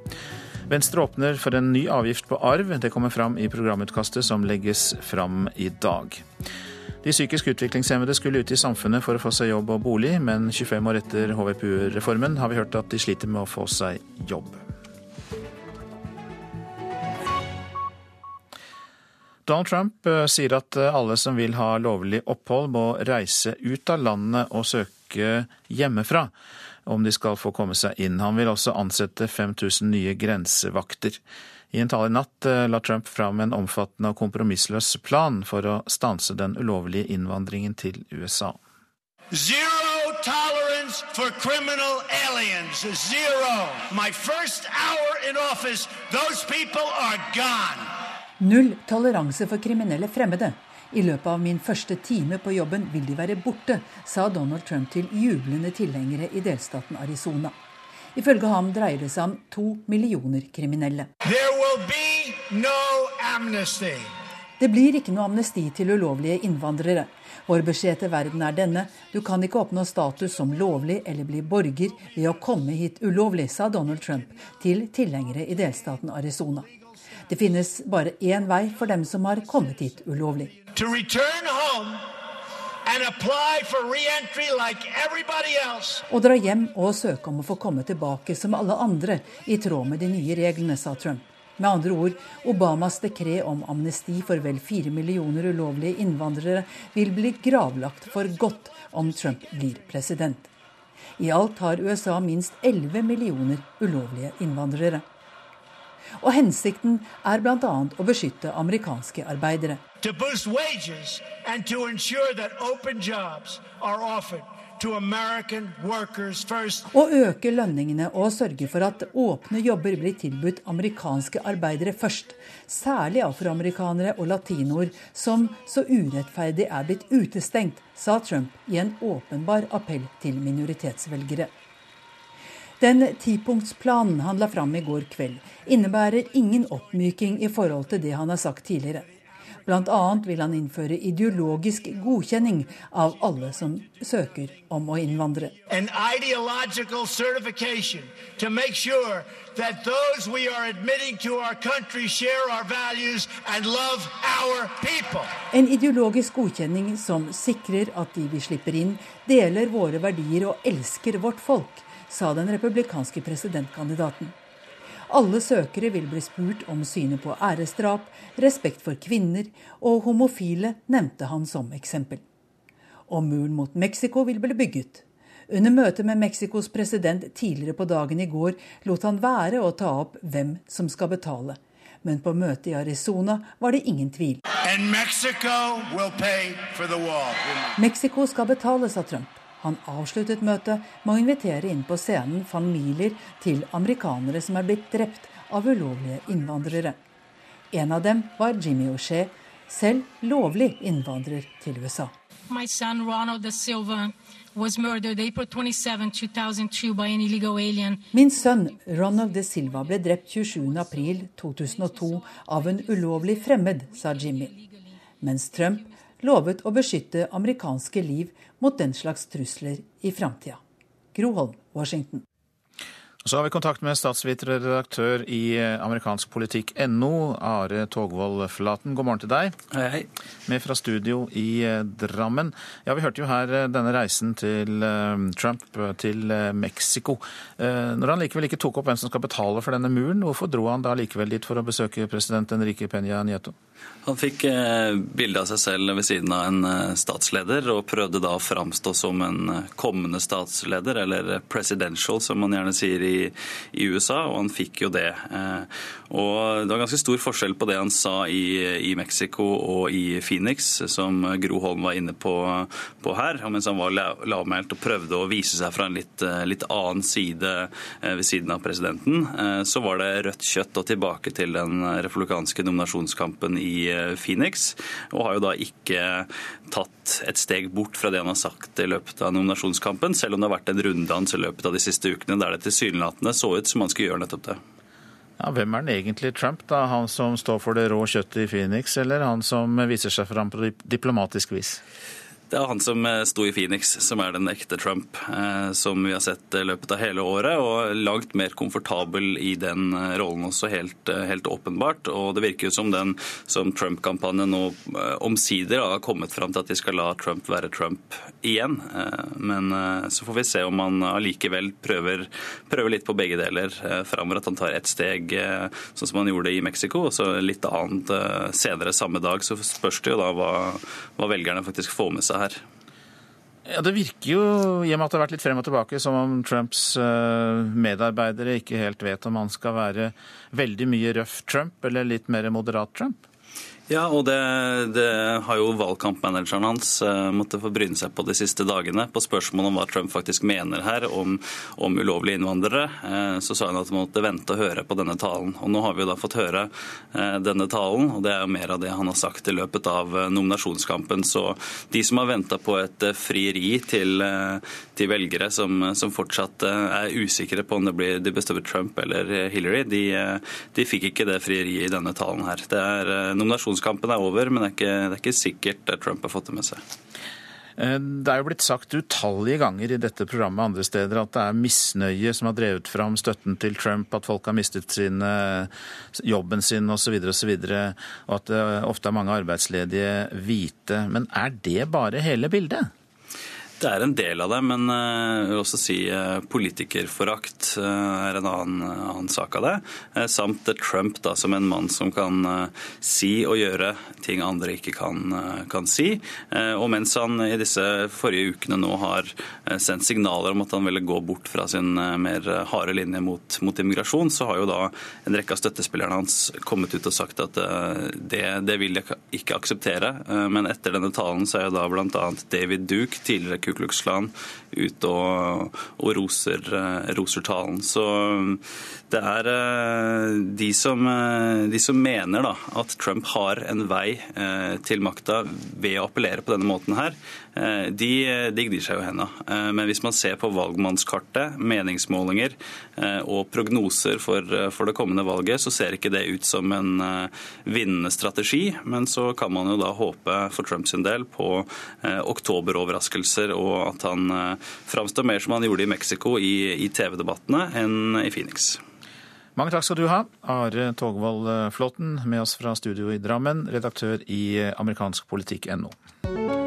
Venstre åpner for en ny avgift på arv. Det kommer fram i programutkastet som legges fram i dag. De psykisk utviklingshemmede skulle ut i samfunnet for å få seg jobb og bolig, men 25 år etter HVPU-reformen har vi hørt at de sliter med å få seg jobb. Donald Trump eh, sier at eh, alle som vil ha lovlig opphold, må reise ut av landet og søke hjemmefra om de skal få komme seg inn. Han vil også ansette 5000 nye grensevakter. I en tale i natt eh, la Trump fram en omfattende og kompromissløs plan for å stanse den ulovlige innvandringen til USA. Zero tolerance for criminal aliens. Zero. My first hour in office, those people are gone. Null toleranse for kriminelle fremmede. I løpet av min første time på jobben vil de være borte, sa Donald Trump til jublende tilhengere i delstaten Arizona. Ifølge ham dreier det seg om to millioner kriminelle. No det blir ikke noe amnesti til ulovlige innvandrere. Vår beskjed til verden er denne. Du kan ikke oppnå status som lovlig eller bli borger ved å komme hit ulovlig, sa Donald Trump til tilhengere i delstaten Arizona. Det finnes bare én vei for dem som har kommet hit ulovlig. Å dra hjem og søke om å få komme tilbake som alle andre, i tråd med de nye reglene, sa Trump. Med andre ord, Obamas dekret om amnesti for vel fire millioner ulovlige innvandrere vil bli gravlagt for godt om Trump blir president. I alt har USA minst 11 millioner ulovlige innvandrere. Og hensikten er bl.a. å beskytte amerikanske arbeidere. Å øke lønningene og sørge for at åpne jobber blir tilbudt amerikanske arbeidere først. Særlig afroamerikanere og latinoer, som så urettferdig er blitt utestengt, sa Trump i en åpenbar appell til minoritetsvelgere. Den tipunktsplanen han la fram i går kveld, innebærer ingen oppmyking i forhold til det han har sagt tidligere. Bl.a. vil han innføre ideologisk godkjenning av alle som søker om å innvandre. Sure en ideologisk godkjenning som sikrer at de vi slipper inn, deler våre verdier og elsker vårt folk, sa den republikanske presidentkandidaten. Alle søkere vil bli spurt om synet på æresdrap, respekt for kvinner og homofile nevnte han som eksempel. Og muren mot Mexico vil bli bygget. Under møtet med Mexicos president tidligere på dagen i går lot han være å ta opp hvem som skal betale. Men på møtet i Arizona var det ingen tvil. Mexico, skal betale, sa Trump. Han avsluttet møtet med å invitere inn på scenen familier til amerikanere som er blitt drept av ulovlige innvandrere. En av dem var Jimmy O'Shea, selv lovlig innvandrer til USA. Min sønn Ronald de Silva ble drept 27.4.2002 av en ulovlig fremmed, sa Jimmy. Mens Trump lovet å beskytte amerikanske liv mot den slags trusler i framtida. Groholm, Washington. Så har vi kontakt med statsviterredaktør redaktør i eh, amerikansk politikk.no, Are Togvold Flaten. God morgen til deg. Hei, hei. Med fra studio i eh, Drammen. Ja, Vi hørte jo her eh, denne reisen til Trump til Mexico. Når han likevel ikke tok opp hvem som skal betale for denne muren, hvorfor dro han da likevel dit for å besøke president Enrique Peña Nieto? Han fikk bilde av seg selv ved siden av en statsleder, og prøvde da å framstå som en kommende statsleder, eller presidential, som man gjerne sier i, i USA, og han fikk jo det. Og Det var ganske stor forskjell på det han sa i, i Mexico og i Phoenix, som Gro Holm var inne på, på her. Og mens han var lavmælt og prøvde å vise seg fra en litt, litt annen side ved siden av presidenten, så var det rødt kjøtt og tilbake til den republikanske nominasjonskampen i Eh, Phoenix, og har jo da ikke tatt et steg bort fra det han har sagt i løpet av nominasjonskampen, selv om det har vært en runddans i løpet av de siste ukene der det tilsynelatende så ut som han skulle gjøre nettopp det. Ja, hvem er den egentlig Trump, da? Han som står for det rå kjøttet i Phoenix, eller han som viser seg fram på diplomatisk vis? Det er han som eh, sto i Phoenix, som er den ekte Trump, eh, som vi har sett i løpet av hele året. Og langt mer komfortabel i den eh, rollen også, helt, helt åpenbart. Og det virker jo som den som Trump-kampanjen nå omsider har kommet fram til at de skal la Trump være Trump igjen. Men så får vi se om han allikevel prøver, prøver litt på begge deler framover. At han tar ett steg, sånn som han gjorde i Mexico, og så litt annet senere samme dag. Så spørs det jo da hva, hva velgerne faktisk får med seg her her? Ja, Det virker jo, i og med at det har vært litt frem og tilbake, som om Trumps eh, medarbeidere ikke helt vet om han skal være veldig mye røff Trump eller litt mer moderat Trump? Ja, og det, det, har jo valgkampmanageren hans uh, måttet få bryne seg på de siste dagene. På spørsmål om hva Trump faktisk mener her om, om ulovlige innvandrere, uh, så sa han at han måtte vente og høre på denne talen. Og nå har vi jo da fått høre uh, denne talen, og det er jo mer av det han har sagt i løpet av nominasjonskampen. Så de som har venta på et frieri til, til velgere som, som, fortsatt er usikre på om det blir de bestøver Trump eller Hillary, de, de fikk ikke det frieriet i denne talen her. Det er nominasjonskampen nominasjonskampen er over, men det er, ikke, det er ikke sikkert Trump har fått det med seg. Eh, det er jo blitt sagt utallige ganger i dette programmet andre steder at det er misnøye som har drevet fram støtten til Trump, at folk har mistet sin, jobben sin osv., og, så videre, og at det ofte er mange arbeidsledige hvite. Men er det bare hele bildet? Det er en del av det, men jeg vil også si politikerforakt er en annen, annen sak av det. Samt Trump da, som en mann som kan si og gjøre ting andre ikke kan, kan si. Og mens han i disse forrige ukene nå har sendt signaler om at han ville gå bort fra sin mer harde linje mot, mot immigrasjon, så har jo da en rekke av støttespillerne hans kommet ut og sagt at det, det vil jeg ikke akseptere. Men etter denne talen så er jo da bl.a. David Duke, tidligere Ku ute og, og roser, eh, roser, talen. Så mm, det er eh, de som, eh, de som mener da, at Trump har en vei til makta ved å appellere på denne måten her, de, de glir seg jo henda. Men hvis man ser på valgmannskartet, meningsmålinger og prognoser for, for, det kommende valget, så ser ikke det ut som en vinnende strategi. Men så kan man jo da håpe for Trumps del på oktoberoverraskelser og at han framstår mer som han gjorde i Mexico i, i TV-debattene, enn i Phoenix. Mange takk skal du ha, Are Togvold Flåten, med oss fra studio i Drammen, redaktør i amerikanskpolitikk.no.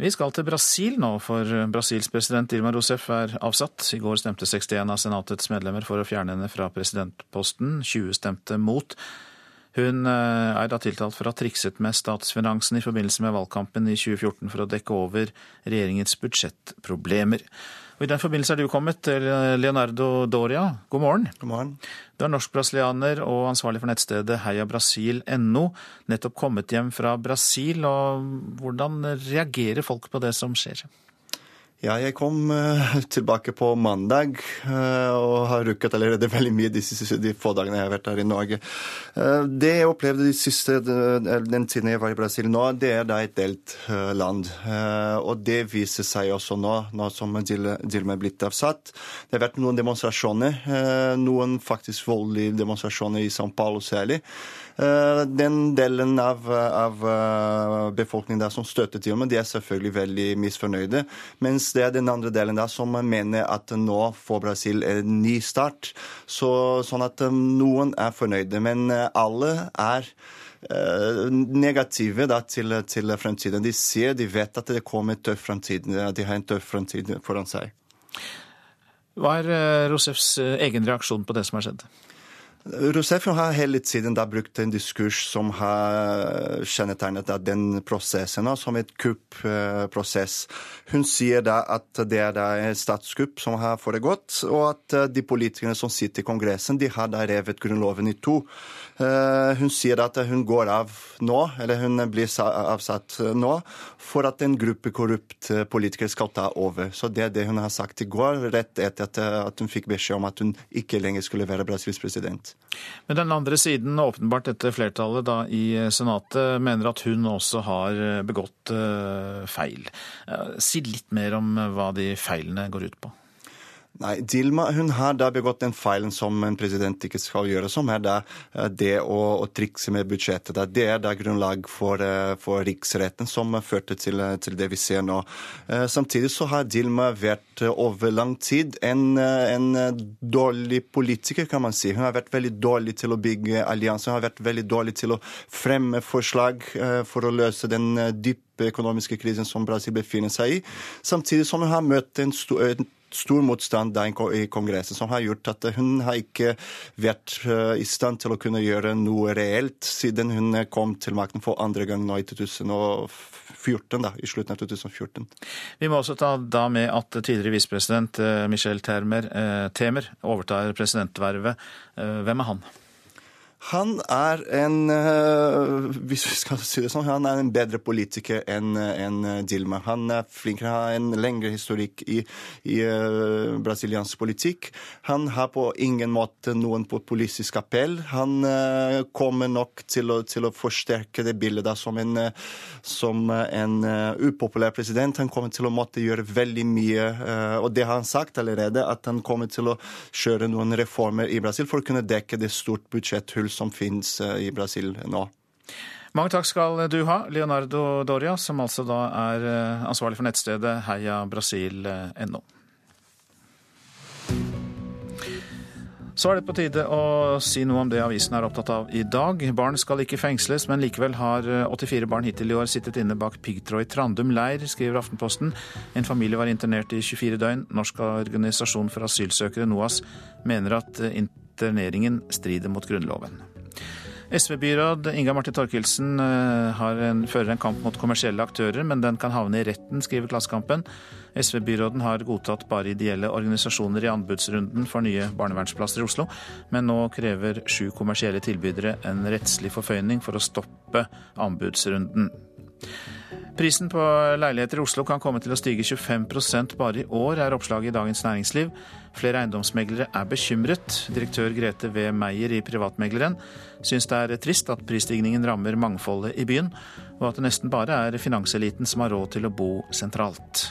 Vi skal til Brasil nå, for Brasils president Dilma Rousef er avsatt. I går stemte 61 av senatets medlemmer for å fjerne henne fra presidentposten. 20 stemte mot. Hun eh, er da tiltalt for å ha trikset med statsfinansen i forbindelse med valgkampen i 2014 for å dekke over regjeringens budsjettproblemer. Og I den forbindelse er du kommet, Leonardo Doria. God morgen. God morgen. Du er norsk-brasilianer og ansvarlig for nettstedet heiabrasil.no. Nettopp kommet hjem fra Brasil. og Hvordan reagerer folk på det som skjer? Ja, jeg kom uh, tilbake på mandag uh, og har rukket allerede veldig mye de, siste, de få dagene jeg har vært her i Norge. Uh, det jeg opplevde de siste, den tiden jeg var i Brasil nå, det er da et delt land. Og det viser seg også nå, nå som Dilma er blitt avsatt. Det har vært noen demonstrasjoner, noen faktisk voldelige demonstrasjoner i São Paulo særlig. Eh, den delen av, av eh, befolkningen der som støtter til Dilma, de er selvfølgelig veldig misfornøyde. Mens det er den andre delen der som mener at nå får Brasil en ny start. Så, sånn at eh, noen er fornøyde. Men alle er negative da, til, til fremtiden. De ser, de vet at det kommer en tøff fremtid. De har en tøff fremtid foran seg. Hva er Rosefs egen reaksjon på det som har skjedd? Rousseff har hele tiden brukt en diskurs som har kjennetegnet den prosessen som et kuppprosess. Hun sier at det er et statskupp som har foregått, og at de politikerne som sitter i Kongressen, de har revet grunnloven i to. Eh, hun sier at hun går av nå, eller hun blir avsatt nå, for at en gruppe korrupt politikere skal ta over. Så det er det hun har sagt i går, rett etter at hun fikk beskjed om at hun ikke lenger skulle være Brasils president. Men den andre siden, åpenbart dette flertallet da i Senatet, mener at hun også har begått eh, feil. Eh, si litt mer om hva de feilene går ut på. Nei, Dilma hun har da begått den feilen som en president ikke skal gjøre, som er da eh, det å, å trikse med budsjettet. Det er da grunnlag for, eh, for riksretten som førte til, eh, til, det vi ser nå. Samtidig så har Dilma vært over lang tid en, en, dårlig politiker, kan man si. Hun har vært veldig dårlig til å bygge allianser, hun har vært veldig dårlig til å fremme forslag for å løse den dype økonomiske krisen som Brasil befinner seg i. Samtidig som hun har møtt en stor stor motstand i Kongressen, som har gjort at hun har ikke vært eh, i stand til å kunne gjøre noe reelt siden hun kom til makten for andre gang nå i 2014, da, i slutten av 2014. Vi må også ta da med at tidligere visepresident eh, Michel Temer, eh, Temer overtar presidentvervet. Hvem er han? Han er en eh, hvis vi skal si det sånn, han er en bedre politiker enn en Dilma. Han er flinkere, har en lengre historikk i, i uh, brasiliansk politikk. Han har på ingen måte noen populistisk appell. Han uh, kommer nok til å, til å, forsterke det bildet da, som en, som en upopulær president. Han kommer til å måtte gjøre veldig mye, og det har han sagt allerede, at han kommer til å kjøre noen reformer i Brasil for å kunne dekke det stort budsjetthull som finnes eh, i Brasil nå. Mange takk skal du ha, Leonardo Doria, som altså da er eh, ansvarlig for nettstedet heiabrasil.no. Så er det på tide å si noe om det avisen er opptatt av i dag. Barn skal ikke fengsles, men likevel har 84 barn hittil i år sittet inne bak piggtråd i Trandum leir, skriver Aftenposten. En familie var internert i 24 døgn. Norsk organisasjon for asylsøkere, NOAS, mener at interneringen strider mot Grunnloven. SV-byråd Inga Marte Torkelsen eh, fører en kamp mot kommersielle aktører, men den kan havne i retten, skriver Klassekampen. SV-byråden har godtatt bare ideelle organisasjoner i anbudsrunden for nye barnevernsplasser i Oslo, men nå krever sju kommersielle tilbydere en rettslig forføyning for å stoppe anbudsrunden. Prisen på leiligheter i Oslo kan komme til å stige 25% bare i år, er oppslaget i Dagens Næringsliv. Flere eiendomsmeglere er bekymret. Direktør Grete V. Meyer i Privatmegleren syns det er trist at prisstigningen rammer mangfoldet i byen, og at det nesten bare er finanseliten som har råd til å bo sentralt.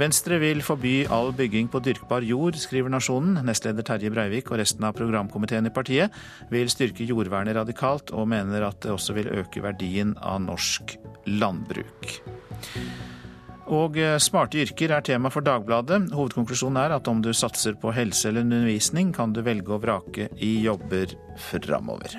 Venstre vil forby all bygging på dyrkbar jord, skriver Nasjonen. Nestleder Terje Breivik og resten av programkomiteen i partiet vil styrke jordvernet radikalt, og mener at det også vil øke verdien av norsk landbruk. Og eh, smarte yrker er tema for Dagbladet. Hovedkonklusjonen er at om du satser på helse eller undervisning, kan du velge og vrake i jobber framover.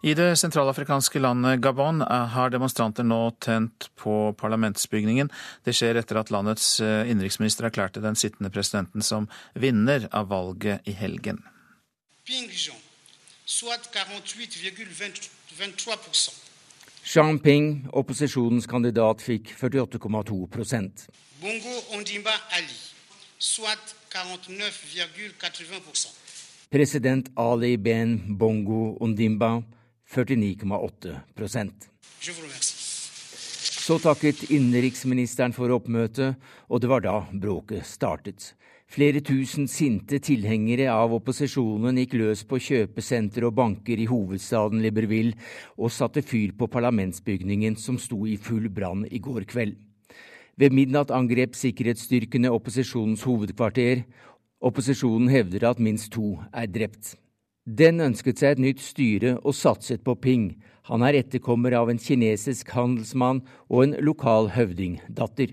I det sentralafrikanske landet Gabon har demonstranter nå tent på parlamentsbygningen. Det skjer etter at landets eh, innenriksminister erklærte den sittende presidenten som vinner av valget i helgen. Jean Ping, opposisjonens kandidat, fikk 48,2 Bongo Ondimba Ali, soit 49,80 President Ali Ben Bongo Ondimba 49,8 Så takket innenriksministeren for oppmøtet, og det var da bråket startet. Flere tusen sinte tilhengere av opposisjonen gikk løs på kjøpesenter og banker i hovedstaden Liberville og satte fyr på parlamentsbygningen som sto i full brann i går kveld. Ved midnatt angrep sikkerhetsstyrkene opposisjonens hovedkvarter. Opposisjonen hevder at minst to er drept. Den ønsket seg et nytt styre og satset på Ping. Han er etterkommer av en kinesisk handelsmann og en lokal høvdingdatter.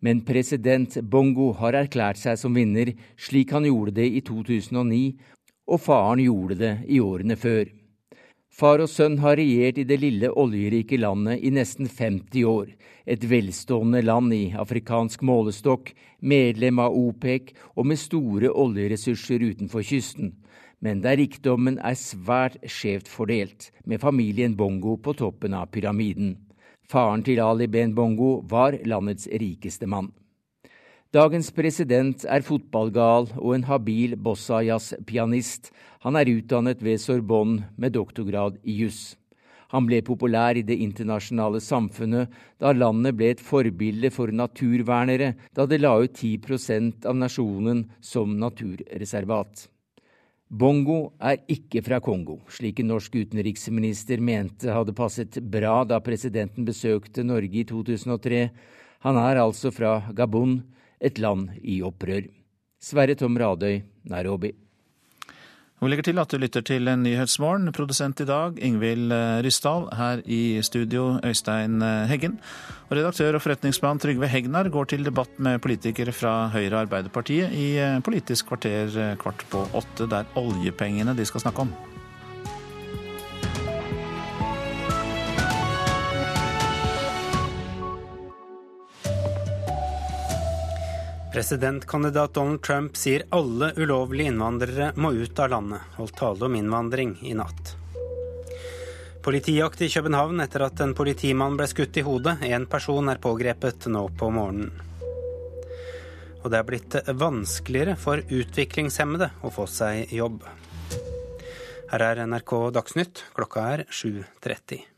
Men president Bongo har erklært seg som vinner, slik han gjorde det i 2009, og faren gjorde det i årene før. Far og sønn har regjert i det lille oljerike landet i nesten 50 år, et velstående land i afrikansk målestokk, medlem av OPEC og med store oljeressurser utenfor kysten men der rikdommen er svært skjevt fordelt, med familien Bongo på toppen av pyramiden. Faren til Ali Ben Bongo var landets rikeste mann. Dagens president er fotballgal og en habil bossa-jazz-pianist. Han er utdannet ved Sorbonne med doktorgrad i juss. Han ble populær i det internasjonale samfunnet da landet ble et forbilde for naturvernere da det la ut 10 av nasjonen som naturreservat. Bongo er ikke fra Kongo, slik en norsk utenriksminister mente hadde passet bra da presidenten besøkte Norge i 2003. Han er altså fra Gabon, et land i opprør. Sverre Tom Radøy, Nairobi. Vi legger til at du lytter til Nyhetsmorgen. Produsent i dag Ingvild eh, Ryssdal. Her i studio Øystein eh, Heggen. Og redaktør og forretningsmann Trygve Hegnar går til debatt med politikere fra Høyre og Arbeiderpartiet i eh, Politisk kvarter kvart på åtte. Det er oljepengene de skal snakke om. Presidentkandidat Donald Trump sier alle ulovlige innvandrere må ut av landet. Holdt tale om innvandring i natt. Politijakt i København etter at en politimann ble skutt i hodet. Én person er pågrepet nå på morgenen. Og det er blitt vanskeligere for utviklingshemmede å få seg jobb. Her er NRK Dagsnytt. Klokka er 7.30.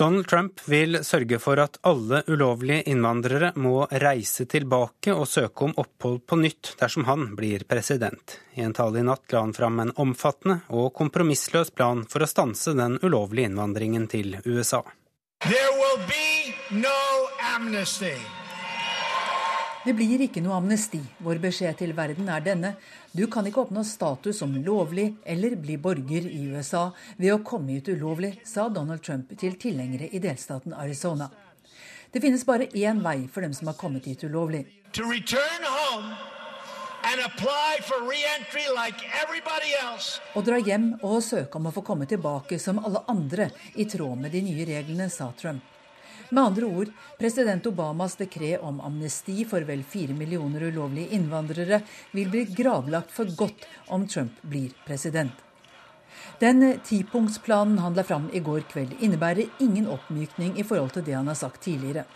Donald Trump vil sørge for at alle ulovlige innvandrere må reise tilbake og søke om opphold på nytt dersom han blir president. I en tale i natt la han fram en omfattende og kompromissløs plan for å stanse den ulovlige innvandringen til USA. There will be no amnesty. Det blir ikke noe amnesti. Vår beskjed til verden er denne. Du kan ikke oppnå status som lovlig eller bli borger i USA ved å komme ut ulovlig, sa Donald Trump til tilhengere i delstaten Arizona. Det finnes bare én vei for dem som har kommet hit ulovlig. Å dra hjem og søke om å få komme tilbake som alle andre i tråd med de nye reglene, sa Trump. Med andre ord, president Obamas dekret om amnesti for vel fire millioner ulovlige innvandrere vil bli gravlagt for godt om Trump blir president. Den tipunktsplanen han la fram i går kveld, innebærer ingen oppmykning i forhold til det han har sagt tidligere.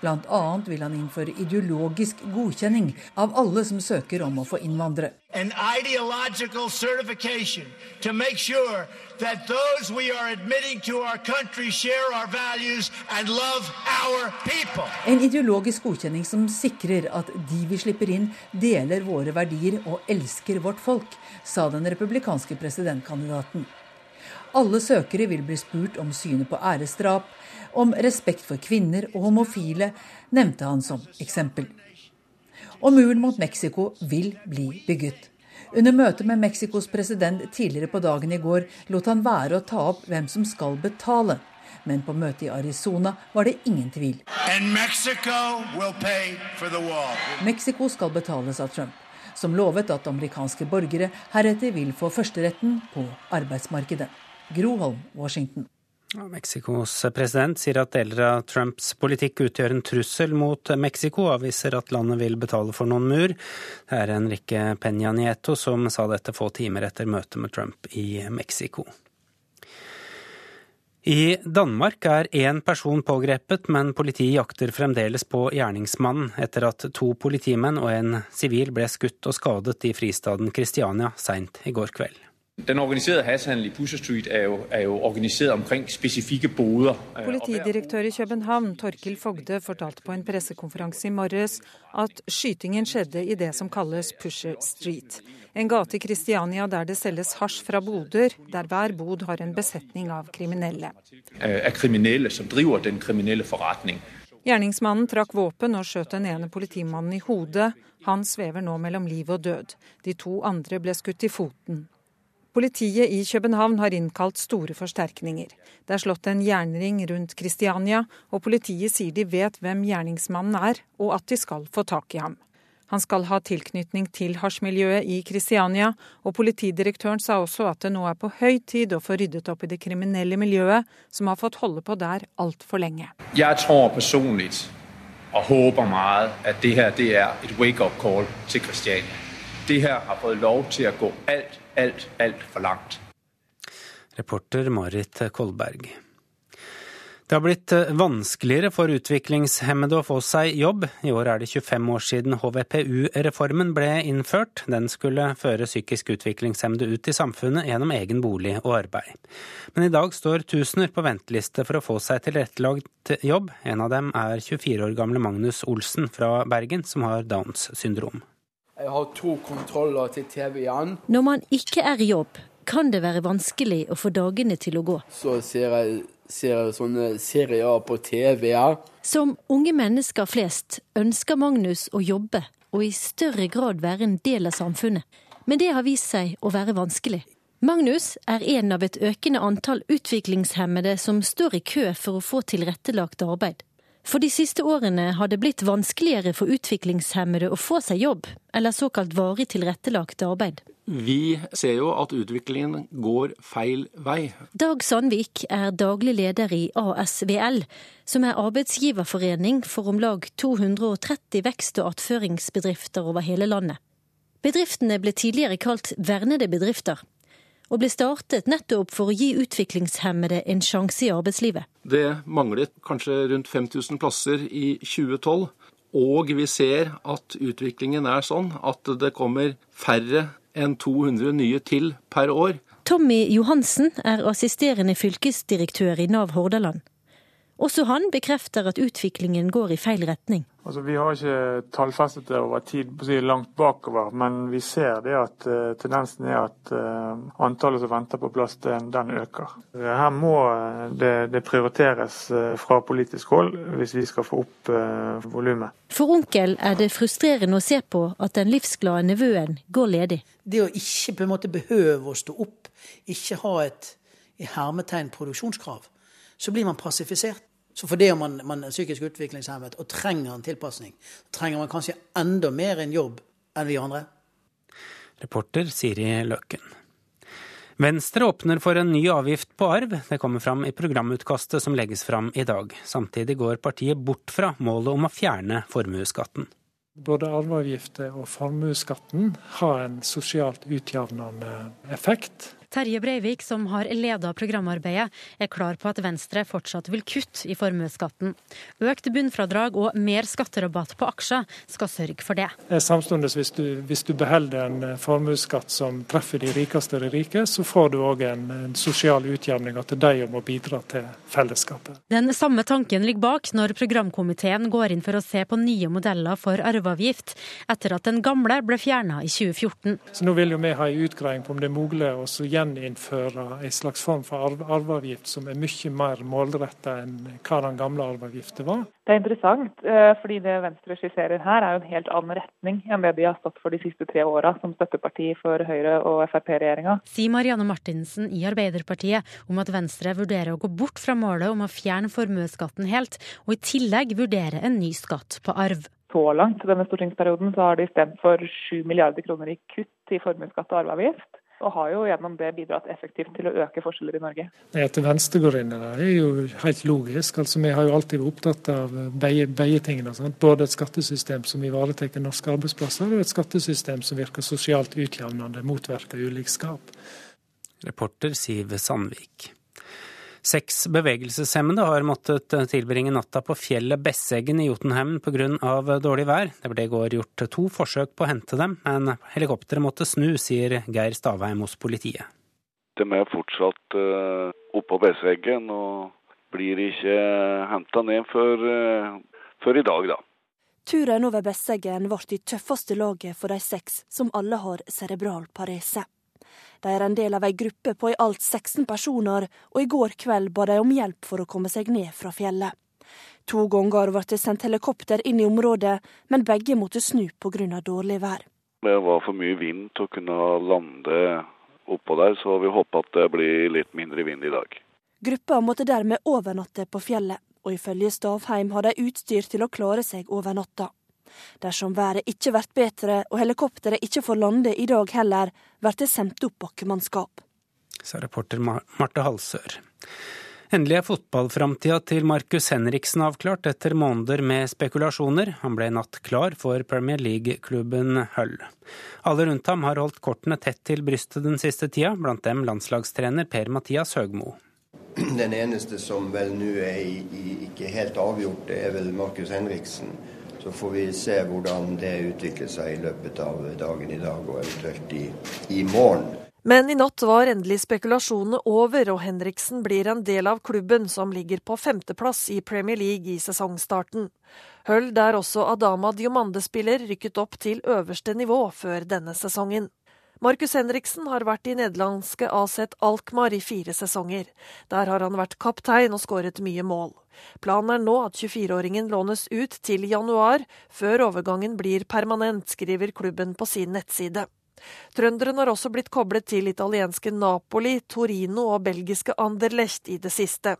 Bl.a. vil han innføre ideologisk godkjenning av alle som søker om å få innvandre. En sure that those we are admitting to our country share our values and love our people. En ideologisk godkjenning som sikrer at de vi slipper inn, deler våre verdier og elsker vårt folk, sa den republikanske presidentkandidaten. Alle søkere vil bli spurt om synet på æresdrap, om respekt for kvinner og homofile, nevnte han som eksempel. Og muren mot Mexico vil bli bygget. Under møtet med Mexicos president tidligere på dagen i går lot han være å ta opp hvem som skal betale. Men på møtet i Arizona var det ingen tvil. Mexico, skal betales av Trump, som lovet at amerikanske borgere heretter vil få førsteretten på arbeidsmarkedet. Groholm, Washington. Mexicos president sier at deler av Trumps politikk utgjør en trussel mot Mexico, avviser at landet vil betale for noen mur. Det er Enrique Peña Nieto som sa dette få timer etter møtet med Trump i Mexico. I Danmark er én person pågrepet, men politiet jakter fremdeles på gjerningsmannen etter at to politimenn og en sivil ble skutt og skadet i fristaden Kristiania seint i går kveld. Den organiserte hashhandel i Pusher Street er jo, er jo, organisert omkring spesifikke boder. Politidirektør i København, Torkil Fogde, fortalte på en pressekonferanse i morges at skytingen skjedde i det som kalles Pusher Street. En gate i Kristiania der det selges hasj fra boder, der hver bod har en besetning av kriminelle. Er kriminelle som driver den kriminelle forretning. Gjerningsmannen trakk våpen og skjøt den ene politimannen i hodet. Han svever nå mellom liv og død. De to andre ble skutt i foten. Politiet i København har innkalt store forsterkninger. Det er slått en jernring rundt Kristiania, og politiet sier de vet hvem gjerningsmannen er, og at de skal få tak i ham. Han skal ha tilknytning til hasjmiljøet i Kristiania, og politidirektøren sa også at det nå er på høy tid å få ryddet opp i det kriminelle miljøet, som har fått holde på der altfor lenge. Jeg tror personlig og håper mye at det her det er et wake-up call til Kristiania. Det her har fått lov til å gå alt alt, altfor langt. Reporter Marit Kolberg. Det har blitt eh, vanskeligere for utviklingshemmede å få seg jobb. I år er det 25 år siden HVPU-reformen ble innført. Den skulle føre psykisk utviklingshemmede ut i samfunnet gjennom egen bolig og arbeid. Men i dag står tusener på venteliste for å få seg tilrettelagt jobb. En av dem er 24 år gamle Magnus Olsen fra Bergen, som har Downs syndrom. Jeg har to kontroller til TV igjen. Når man ikke er i jobb, kan det være vanskelig å få dagene til å gå. Så ser jeg, ser jeg sånne serier på TV. Som unge mennesker flest ønsker Magnus å jobbe og i større grad være en del av samfunnet. Men det har vist seg å være vanskelig. Magnus er en av et økende antall utviklingshemmede som står i kø for å få tilrettelagt arbeid. For de siste årene har det blitt vanskeligere for utviklingshemmede å få seg jobb, eller såkalt varig tilrettelagt arbeid. Vi ser jo at utviklingen går feil vei. Dag Sandvik er daglig leder i ASVL, som er arbeidsgiverforening for om lag 230 vekst- og attføringsbedrifter over hele landet. Bedriftene ble tidligere kalt vernede bedrifter og ble startet nettopp for å gi utviklingshemmede en sjanse i arbeidslivet. Det manglet kanskje rundt 5000 plasser i 2012. Og vi ser at utviklingen er sånn at det kommer færre enn 200 nye til per år. Tommy Johansen er assisterende fylkesdirektør i Nav Hordaland. Også han bekrefter at utviklingen går i feil retning. Altså, vi har ikke tallfestet det over tid si langt bakover, men vi ser det at uh, tendensen er at uh, antallet som venter på plass, den, den øker. Her må eh, det, det prioriteres uh, fra politisk hold hvis vi skal få opp uh, volumet. For onkel er det frustrerende å se på at den livsglade nevøen går ledig. Det å ikke på en måte behøve å stå opp, ikke ha et i hermetegn produksjonskrav, så blir man passifisert. Så fordi man, man er psykisk utviklingshemmet og trenger en tilpasning, trenger man kanskje enda mer en jobb enn vi andre. Reporter Siri Løken. Venstre åpner for en ny avgift på arv. Det kommer fram i programutkastet som legges fram i dag. Samtidig går partiet bort fra målet om å fjerne formuesskatten. Både arveavgifter og formuesskatten har en sosialt utjevnende effekt. Terje Breivik, som har leda programarbeidet, er klar på at Venstre fortsatt vil kutte i formuesskatten. Økt bunnfradrag og mer skatterabatt på aksjer skal sørge for det. Samtidig, hvis du, hvis du beholder en eh, formuesskatt som treffer de rikeste av de rike, så får du òg en, en, sosial utjevning at de må bidra til fellesskapet. Den samme tanken ligger bak når programkomiteen går inn for å se på nye modeller for arveavgift, etter at den gamle ble fjerna i 2014. Så nå vil jo vi ha en utgreiing på om det er mulig å gjeninnføre en slags form for arveavgift som er mye mer målretta enn hva den gamle arveavgiften var. Det er interessant, eh, fordi det Venstre skisserer her er jo en helt annen retning enn det de har stått for de siste tre åra som støtteparti for Høyre- og Frp-regjeringa. Sier Marianne Martinsen i Arbeiderpartiet om at Venstre vurderer å gå bort fra målet om å fjerne formuesskatten helt, og i tillegg vurdere en ny skatt på arv. Så langt denne stortingsperioden så har de stemt for 7 milliarder kroner i kutt i formuesskatt og arveavgift og har jo gjennom det bidratt effektivt til å øke forskjeller i Norge. Det at Venstre går inn i det, er jo helt logisk. Altså, Vi har jo alltid vært opptatt av begge, begge tingene. Sant? Både et skattesystem som ivaretar norske arbeidsplasser, og et skattesystem som virker sosialt utjevnende, motvirker ulikskap. Reporter Siv Sandvik. Seks bevegelseshemmede har måttet tilbringe natta på fjellet Besseggen i Jotunheimen pga. dårlig vær. Det ble i går gjort to forsøk på å hente dem, men helikopteret måtte snu, sier Geir Stavheim hos politiet. De er fortsatt uh, oppå Besseggen og blir ikke henta ned før, uh, før i dag, da. Turen over Besseggen ble i tøffeste laget for de seks, som alle har cerebral parese. De er en del av ei gruppe på i alt 16 personer, og i går kveld ba de om hjelp for å komme seg ned fra fjellet. To ganger ble det sendt helikopter inn i området, men begge måtte snu pga. dårlig vær. Det var for mye vind til å kunne lande oppå der, så vi håper at det blir litt mindre vind i dag. Gruppa måtte dermed overnatte på fjellet, og ifølge Stavheim har de utstyr til å klare seg over natta. Dersom været ikke blir bedre og helikopteret ikke får lande i dag heller, blir det sendt opp bakkemannskap. Sa reporter Marte Halsør. Endelig er fotballframtida til Markus Henriksen avklart etter måneder med spekulasjoner. Han ble i natt klar for Premier League-klubben Hull. Alle rundt ham har holdt kortene tett til brystet den siste tida, blant dem landslagstrener Per-Mathias Høgmo. Den eneste som vel nå er i, i, ikke helt avgjort, det er vel Markus Henriksen. Så får vi se hvordan det utvikler seg i løpet av dagen i dag og eventuelt i, i morgen. Men i natt var endelig spekulasjonene over, og Henriksen blir en del av klubben som ligger på femteplass i Premier League i sesongstarten. Hull der også Adama Diomande spiller, rykket opp til øverste nivå før denne sesongen. Markus Henriksen har vært i nederlandske Aset Alkmaar i fire sesonger. Der har han vært kaptein og skåret mye mål. Planen er nå at 24-åringen lånes ut til januar, før overgangen blir permanent, skriver klubben på sin nettside. Trønderen har også blitt koblet til italienske Napoli, Torino og belgiske Anderlecht i det siste.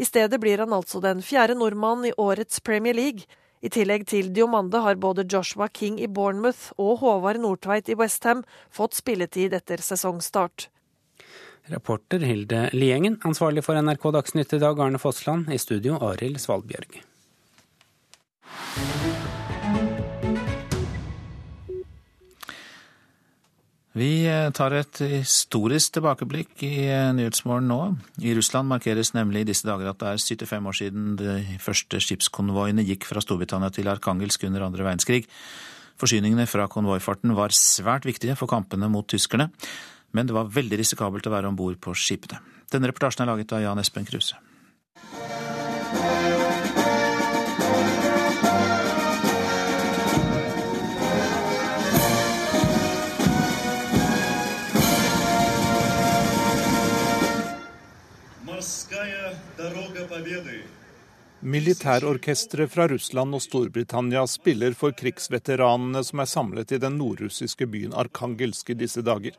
I stedet blir han altså den fjerde nordmannen i årets Premier League. I tillegg til Diomande har både Joshua King i Bournemouth og Håvard Nordtveit i Westham fått spilletid etter sesongstart. Reporter Hilde Liengen, ansvarlig for NRK Dagsnytt i dag, Arne Fossland. I studio, Arild Svalbjørg. Vi eh, tar et historisk tilbakeblikk i eh, Nyhetsmorgen nå. I Russland markeres nemlig i disse dager at det er 75 år siden de første skipskonvoiene gikk fra Storbritannia til Arkangelsk under andre verdenskrig. Forsyningene fra konvoifarten var svært viktige for kampene mot tyskerne, men det var veldig risikabelt å være om bord på skipene. Denne reportasjen er laget av Jan Espen Kruse. Militærorkestre fra Russland og Storbritannia spiller for krigsveteranene som er samlet i den nordrussiske byen Arkangelsk i disse dager.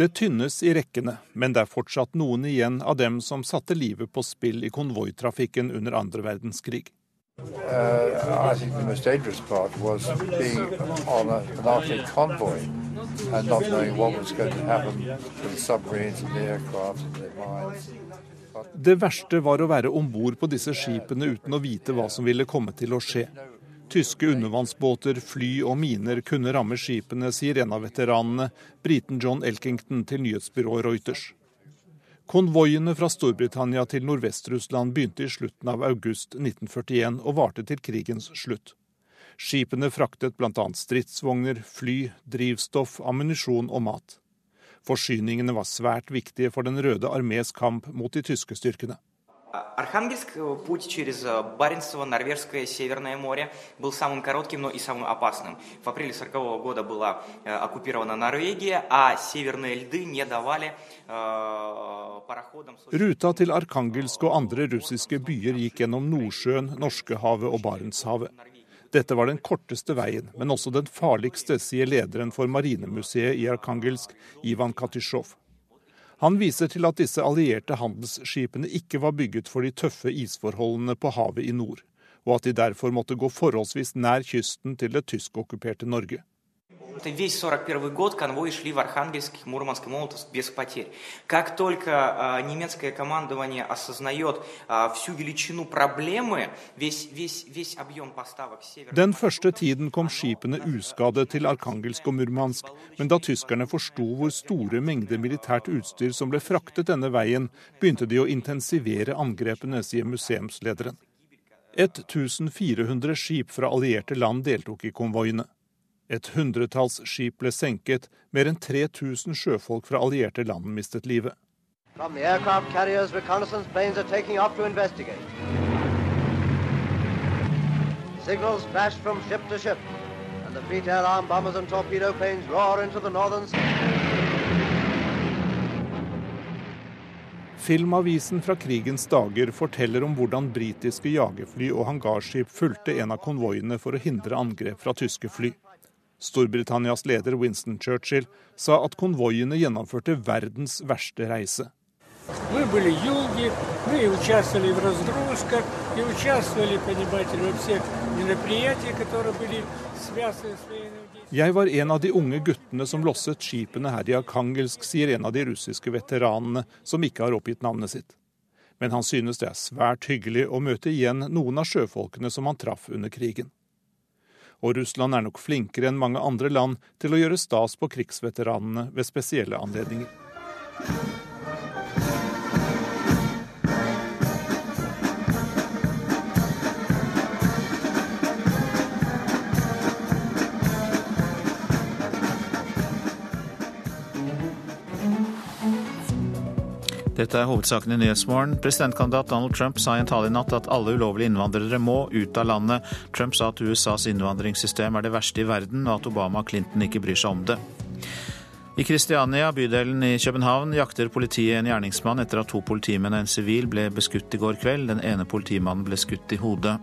Det tynnes i rekkene, men det er fortsatt noen igjen av dem som satte livet på spill i konvoitrafikken under andre verdenskrig. Uh, det verste var å være om bord på disse skipene uten å vite hva som ville komme til å skje. Tyske undervannsbåter, fly og miner kunne ramme skipene, sier en av veteranene, briten John Elkington, til nyhetsbyrået Reuters. Konvoiene fra Storbritannia til Nordvest-Russland begynte i slutten av august 1941 og varte til krigens slutt. Skipene fraktet bl.a. stridsvogner, fly, drivstoff, ammunisjon og mat. Forsyningene var svært viktige for Den røde armés kamp mot de tyske styrkene. Архангельск, путь через Баренцево, Норвежское, Северное море был самым коротким, но и самым опасным. В апреле 1940 года была оккупирована Норвегия, а северные льды не давали пароходам... Ruta til Arkangelsk og andre russiske byer gikk gjennom Nordsjøen, Norskehavet og Barentshavet. Dette var den korteste veien, men også den farligste, sier lederen for marinemuseet i Arkangelsk, Ivan Katysjov. Han viser til at disse allierte handelsskipene ikke var bygget for de tøffe isforholdene på havet i nord, og at de derfor måtte gå forholdsvis nær kysten til det tyskokkuperte Norge Это весь 41 год конвои шли в Архангельск, Мурманск и Молотовск без потерь. Как только немецкое командование осознает всю величину проблемы, весь, весь, весь объем поставок севера... Den første tiden kom skipene uskadet til Arkangelsk og Murmansk, men da tyskerne forsto hvor store mengder militært utstyr som ble fraktet denne veien, begynte de å intensivere angrepene, sier museumslederen. 1400 skip fra allierte land deltok i konvoiene. Et hundretalls skip ble senket, mer enn 3000 sjøfolk fra allierte land mistet livet. Signals flash from ship to ship, and the fleet air arm bombers and torpedo planes roar into the northern Filmavisen fra krigens dager forteller om hvordan britiske jagerfly og hangarskip fulgte en av konvoiene for å hindre angrep fra tyske fly. Storbritannias leder Winston Churchill sa at konvoiene gjennomførte verdens verste reise. Jeg var en av de unge guttene som losset skipene her i Arkangelsk, sier en av de russiske veteranene, som ikke har oppgitt navnet sitt. Men han synes det er svært hyggelig å møte igjen noen av sjøfolkene som han traff under krigen og Russland er nok flinkere enn mange andre land til å gjøre stas på krigsveteranene ved spesielle anledninger. Dette er hovedsaken i Nyhetsmorgen. Presidentkandidat Donald Trump sa i en tale i natt at alle ulovlige innvandrere må ut av landet. Trump sa at USAs innvandringssystem er det verste i verden, og at Obama og Clinton ikke bryr seg om det. I Kristiania, bydelen i København, jakter politiet en gjerningsmann etter at to politimenn og en sivil ble beskutt i går kveld. Den ene politimannen ble skutt i hodet.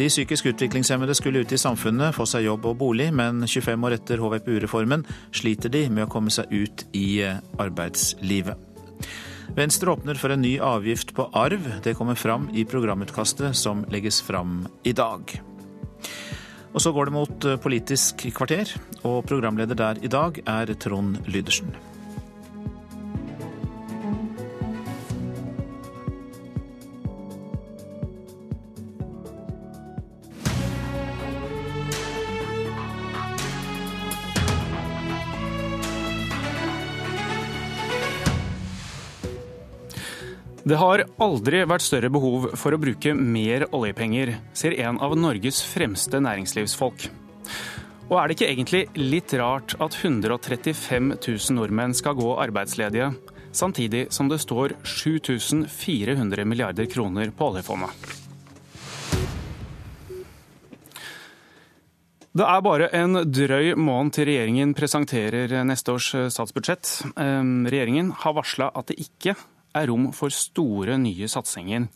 De psykisk utviklingshemmede skulle ut i samfunnet, få seg jobb og bolig, men 25 år etter HVPU-reformen sliter de med å komme seg ut i arbeidslivet. Venstre åpner for en ny avgift på arv. Det kommer fram i programutkastet som legges fram i dag. Og så går det mot Politisk kvarter, og programleder der i dag er Trond Lydersen. Det har aldri vært større behov for å bruke mer oljepenger, sier en av Norges fremste næringslivsfolk. Og er det ikke egentlig litt rart at 135 000 nordmenn skal gå arbeidsledige, samtidig som det står 7400 milliarder kroner på oljefondet? Det er bare en drøy måned til regjeringen presenterer neste års statsbudsjett. Ehm, regjeringen har varsla at det ikke er rom for store nye satsinger.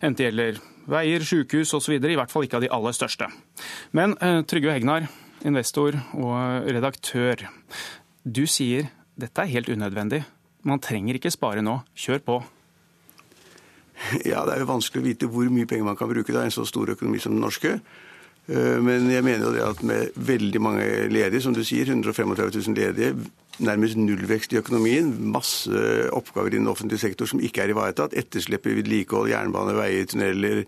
Enten det gjelder veier, sykehus osv., i hvert fall ikke av de aller største. Men eh, Trygve Hegnar, investor og redaktør. Du sier dette er helt unødvendig. Man trenger ikke spare nå. Kjør på. Ja, Det er jo vanskelig å vite hvor mye penger man kan bruke. Det er en så stor økonomi som den norske. Eh, men jeg mener jo det at med veldig mange ledige, som du sier, 135 000 ledige, nærmest nullvekst i økonomien, masse oppgaver i den offentlige sektor som ikke er ivaretatt, etterslep i vedlikehold, jernbane, veier, tunneler,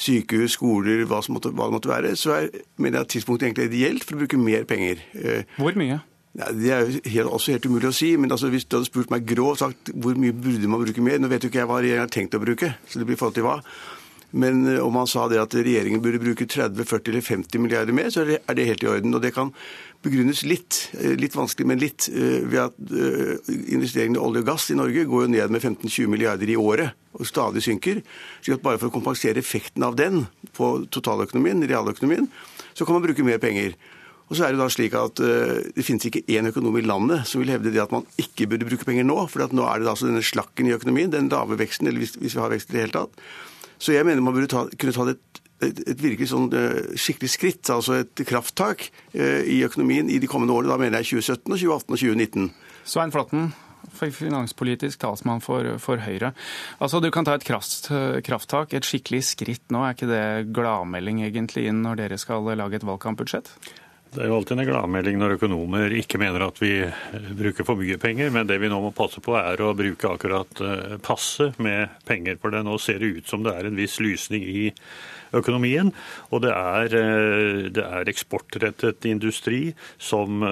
sykehus, skoler, hva, måtte, hva det måtte være, så er, mener jeg at tidspunktet egentlig er ideelt for å bruke mer penger. Eh, hvor mye? Ja, det er jo helt, også helt umulig å si. Men altså, hvis du hadde spurt meg grovt sagt hvor mye burde man bruke mer Nå vet jo ikke jeg hva regjeringen har tenkt å bruke, så det blir i forhold til hva. Men eh, om han sa det at regjeringen burde bruke 30, 40 eller 50 milliarder mer, så er det helt i orden. Og det kan begrunnes litt, eh, litt vanskelig, men litt, eh, ved at investeringene i olje og gass i Norge går jo ned med 15-20 milliarder i året og stadig synker. at bare for å kompensere effekten av den på totaløkonomien, realøkonomien, så kan man bruke mer penger. Og så er Det da slik at det finnes ikke én økonom i landet som vil hevde det at man ikke burde bruke penger nå. For nå er det altså denne slakken i økonomien, den lave veksten, eller hvis, hvis vi har vekst i det hele tatt, så jeg mener man burde ta, kunne ta et, et, et virkelig sånn skikkelig skritt, altså et krafttak uh, i økonomien i de kommende årene. Da mener jeg 2017, og 2018 og 2019. Svein Flatten, finanspolitisk talsmann for, for, Høyre. Altså, Du kan ta et kraft, krafttak, et skikkelig skritt nå. Er ikke det gladmelding egentlig inn når dere skal lage et valgkampbudsjett? Det er jo alltid en gladmelding når økonomer ikke mener at vi eh, bruker for mye penger, men det vi nå må passe på er å bruke akkurat eh, passe med penger. For det nå ser det ut som det er en viss lysning i økonomien. Og det er, eh, det er eksportrettet industri som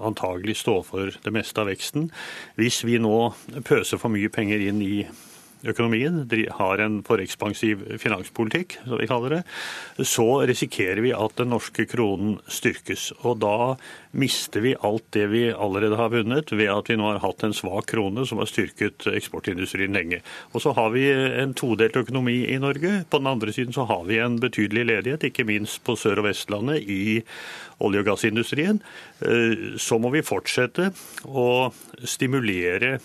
antagelig står for det meste av veksten. Hvis vi nå pøser for mye penger inn i økonomien, har en for ekspansiv finanspolitikk, som vi kaller det, så risikerer vi at den norske kronen styrkes. Og da mister vi alt det vi allerede har vunnet ved at vi nå har hatt en svak krone som har styrket eksportindustrien lenge. Og så har vi en todelt økonomi i Norge. På den andre siden så har vi en betydelig ledighet, ikke minst på Sør- og Vestlandet i olje- og gassindustrien. Eh, så må vi fortsette å stimulere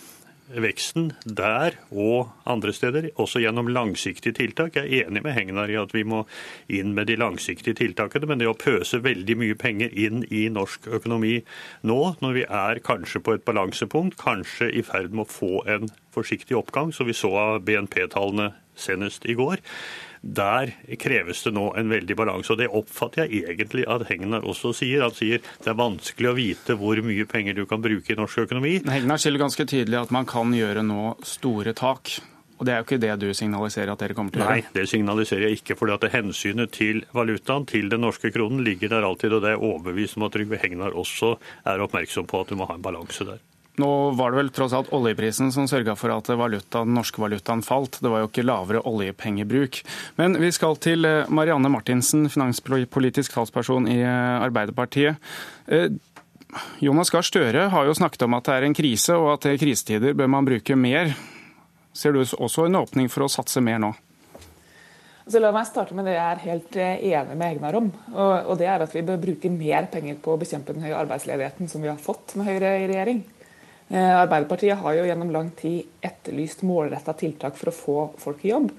veksten der og andre steder, også gjennom langsiktige tiltak. Jeg er enig med Hegnar i at vi må inn med de langsiktige tiltakene, men det å pøse veldig mye penger inn i norsk økonomi nå, når vi er kanskje på et balansepunkt, kanskje i ferd med å få en forsiktig oppgang, som vi så av BNP-tallene senest i går, der kreves det nå en veldig balanse. og Det oppfatter jeg egentlig at Hegnar også sier. Han sier det er vanskelig å vite hvor mye penger du kan bruke i norsk økonomi. Hegnar sier ganske tydelig at man kan gjøre nå store tak. Og Det er jo ikke det du signaliserer at dere kommer til å gjøre? Nei, det signaliserer jeg ikke. fordi at hensynet til valutaen, til den norske kronen, ligger der alltid. Og det er overbevist om at Trygve Hegnar også er oppmerksom på at du må ha en balanse der. Nå var det vel tross alt oljeprisen som sørga for at valuta, den norske valutaen falt. Det var jo ikke lavere oljepengebruk. Men vi skal til eh, Marianne Martinsen, finanspolitisk talsperson i eh, Arbeiderpartiet. Eh, Jonas Gahr Støre har jo snakket om at det er en krise, og at i krisetider bør man bruke mer. Ser du også en åpning for å satse mer nå? Så la meg starte med det jeg er helt enig med Egnar om. Og, det er at vi bør bruke mer penger på å bekjempe den høye arbeidsledigheten som vi har fått med Høyre i regjering. Eh, Arbeiderpartiet har jo gjennom lang tid etterlyst målretta tiltak for å få folk i jobb.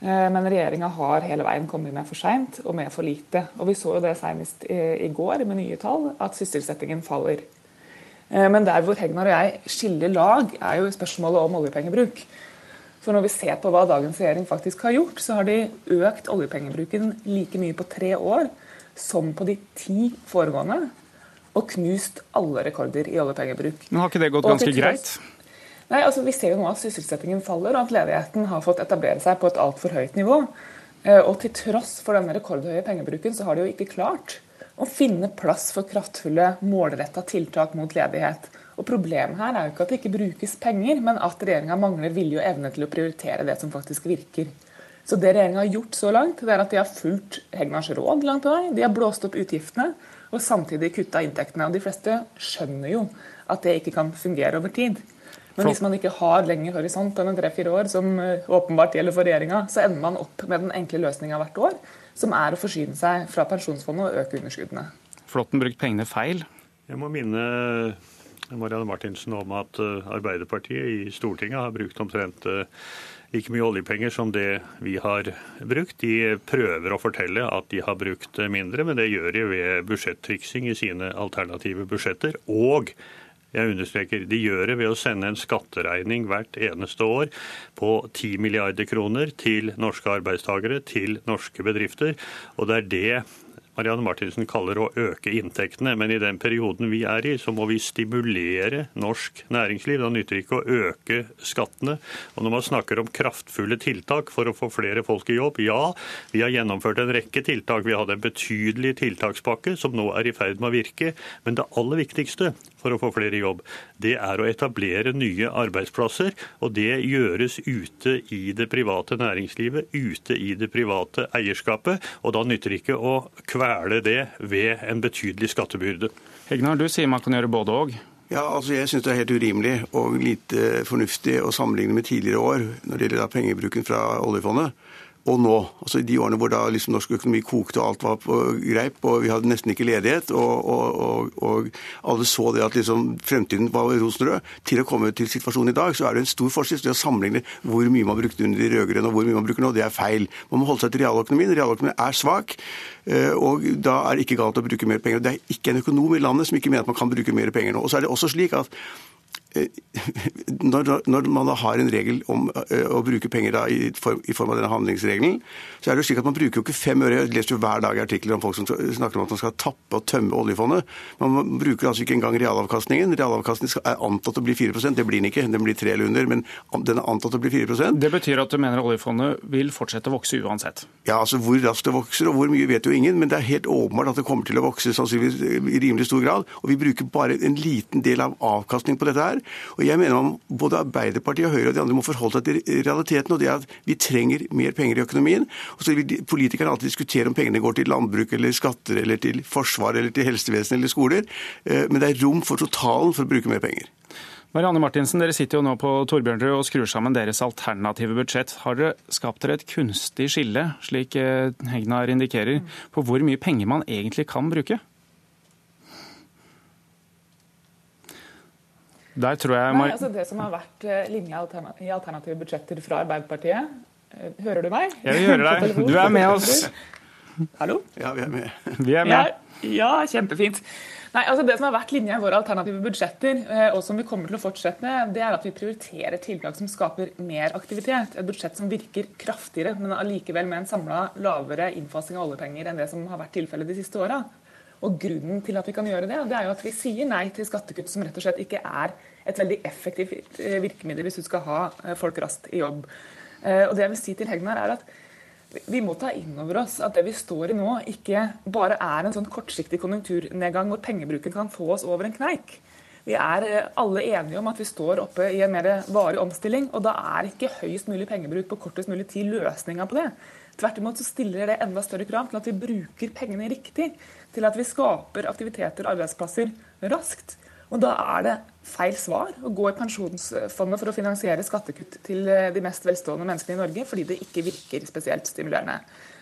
Eh, men regjeringa har hele veien kommet med for seint og med for lite. Og vi så jo det senest i går med nye tall, at sysselsettingen faller. Eh, men der hvor Hegnar og jeg skiller lag, er jo spørsmålet om oljepengebruk. For når vi ser på hva dagens regjering faktisk har gjort, så har de økt oljepengebruken like mye på tre år som på de ti foregående og knust alle rekorder i oljepengebruk. Men Har ikke det gått ganske greit? Nei, altså Vi ser jo nå at sysselsettingen faller, og at ledigheten har fått etablere seg på et altfor høyt nivå. Eh, og til tross for denne rekordhøye pengebruken, så har de jo ikke klart å finne plass for kraftfulle, målretta tiltak mot ledighet. Og Problemet her er jo ikke at det ikke brukes penger, men at regjeringa mangler vilje og evne til å prioritere det som faktisk virker. Så det regjeringa har gjort så langt, det er at de har fulgt Hegnars råd langt på vei. De har blåst opp utgiftene og samtidig kutta inntektene. Og De fleste skjønner jo at det ikke kan fungere over tid. Men hvis man ikke har lengre horisont enn tre-fire år, som eh, åpenbart gjelder for regjeringa, så ender man opp med den enkle løsninga hvert år, som er å forsyne seg fra pensjonsfondet og øke underskuddene. Flåtten brukt pengene feil? Jeg må minne Marianne Martinsen om at eh, Arbeiderpartiet i Stortinget har brukt omtrent eh, like mye oljepenger som det vi har brukt. De prøver å fortelle at de har brukt mindre, men det gjør de ved budsjettriksing i sine alternative budsjetter. Og Jeg understreker, de gjør det ved å sende en skatteregning hvert eneste år på 10 milliarder kroner til norske arbeidstakere, til norske bedrifter. Og det er det Marianne Martinsen kaller å øke inntektene. Men i den perioden vi er i, så må vi stimulere norsk næringsliv. Da nytter ikke å øke skattene. Og når man snakker om kraftfulle tiltak for å få flere folk i jobb, ja, vi har gjennomført en rekke tiltak. Vi hadde en betydelig tiltakspakke som nå er i ferd med å virke. Men det aller viktigste for å få flere i jobb, det er å etablere nye arbeidsplasser. Og det gjøres ute i det private næringslivet, ute i det private eierskapet. Og da nytter det ikke å kvele det ved en betydelig skattebyrde. Hegnar, du sier man kan gjøre både og. Ja, altså Jeg syns det er helt urimelig og lite fornuftig å sammenligne med tidligere år når det gjelder pengebruken fra oljefondet og nå. Altså I De årene hvor da liksom norsk økonomi kokte og alt var på greip, og vi hadde nesten ikke ledighet, og, og, og, og alle så det at liksom fremtiden var rosenrød, til å komme til situasjonen i dag, så er det en stor forskjell. Det å sammenligne hvor mye man brukte under de rød-grønne og hvor mye man bruker nå, det er feil. Man må holde seg til realøkonomien. Realøkonomien er svak, eh, og da er det ikke galt å bruke mer penger. Det er ikke en økonom i landet som ikke mener at man kan bruke mer penger nå. Og så er det også slik at når, når, man har en regel om eh, å bruke penger da, i, form, i, form, av denne handlingsregelen, så er det jo slik at man bruker jo ikke fem øre. Jeg leser jo hver dag artikler om folk som snakker om at man skal tappe og tømme oljefondet. Man bruker altså ikke engang realavkastningen. Realavkastningen er antatt å bli 4% Det blir den ikke, den blir tre eller under, men den er antatt å bli 4% Det betyr at du mener oljefondet vil fortsette å vokse uansett? Ja, altså hvor raskt det vokser og hvor mye vet jo ingen, men det er helt åpenbart at det kommer til å vokse sannsynligvis i rimelig stor grad. Og vi bruker bare en liten del av avkastning på dette her. Og jeg mener om Både Arbeiderpartiet og Høyre og de andre må forholde seg til realiteten. og det er at Vi trenger mer penger i økonomien. og så vil Politikerne alltid diskutere om pengene går til landbruk eller skatter eller til forsvar eller til helsevesen eller skoler. Eh, men det er rom for totalen for å bruke mer penger. Marianne Martinsen, dere sitter jo nå på Torbjørnrud og skrur sammen deres alternative budsjett. Har dere skapt dere et kunstig skille, slik eh, Hegnar indikerer, på hvor mye penger man egentlig kan bruke? Der tror jeg Nei, altså Det som har vært eh, linja i alternative budsjetter fra Arbeiderpartiet eh, Hører du meg? Jeg vil høre deg. Du er med oss. Hallo? Ja, vi er med. Vi er med. Ja, ja, kjempefint. Nei, altså Det som har vært linja i våre alternative budsjetter, eh, og som vi kommer til å fortsette med, det er at vi prioriterer tiltak som skaper mer aktivitet. Et budsjett som virker kraftigere, men allikevel med en samla lavere innfasing av oljepenger enn det som har vært tilfellet de siste åra. Og Grunnen til at vi kan gjøre det, det er jo at vi sier nei til skattekutt som rett og slett ikke er et veldig effektivt eh, virkemiddel hvis du skal ha eh, folk raskt i jobb. Eh, og det jeg vil si til Hegnar er at vi må ta inn over oss at det vi står i nå, ikke bare er en sånn kortsiktig konjunkturnedgang hvor pengebruken kan få oss over en kneik. Vi er alle enige om at vi står oppe i en mer varig omstilling, og da er ikke høyest mulig pengebruk på kortest mulig tid løsninga på det. Tvert imot så stiller det enda større krav til at vi bruker pengene riktig til at vi skaper aktiviteter og arbeidsplasser raskt. Og da er det feil svar å gå i pensjonsfondet for å finansiere skattekutt til eh, de mest velstående menneskene i Norge, fordi det ikke virker spesielt stimulerende.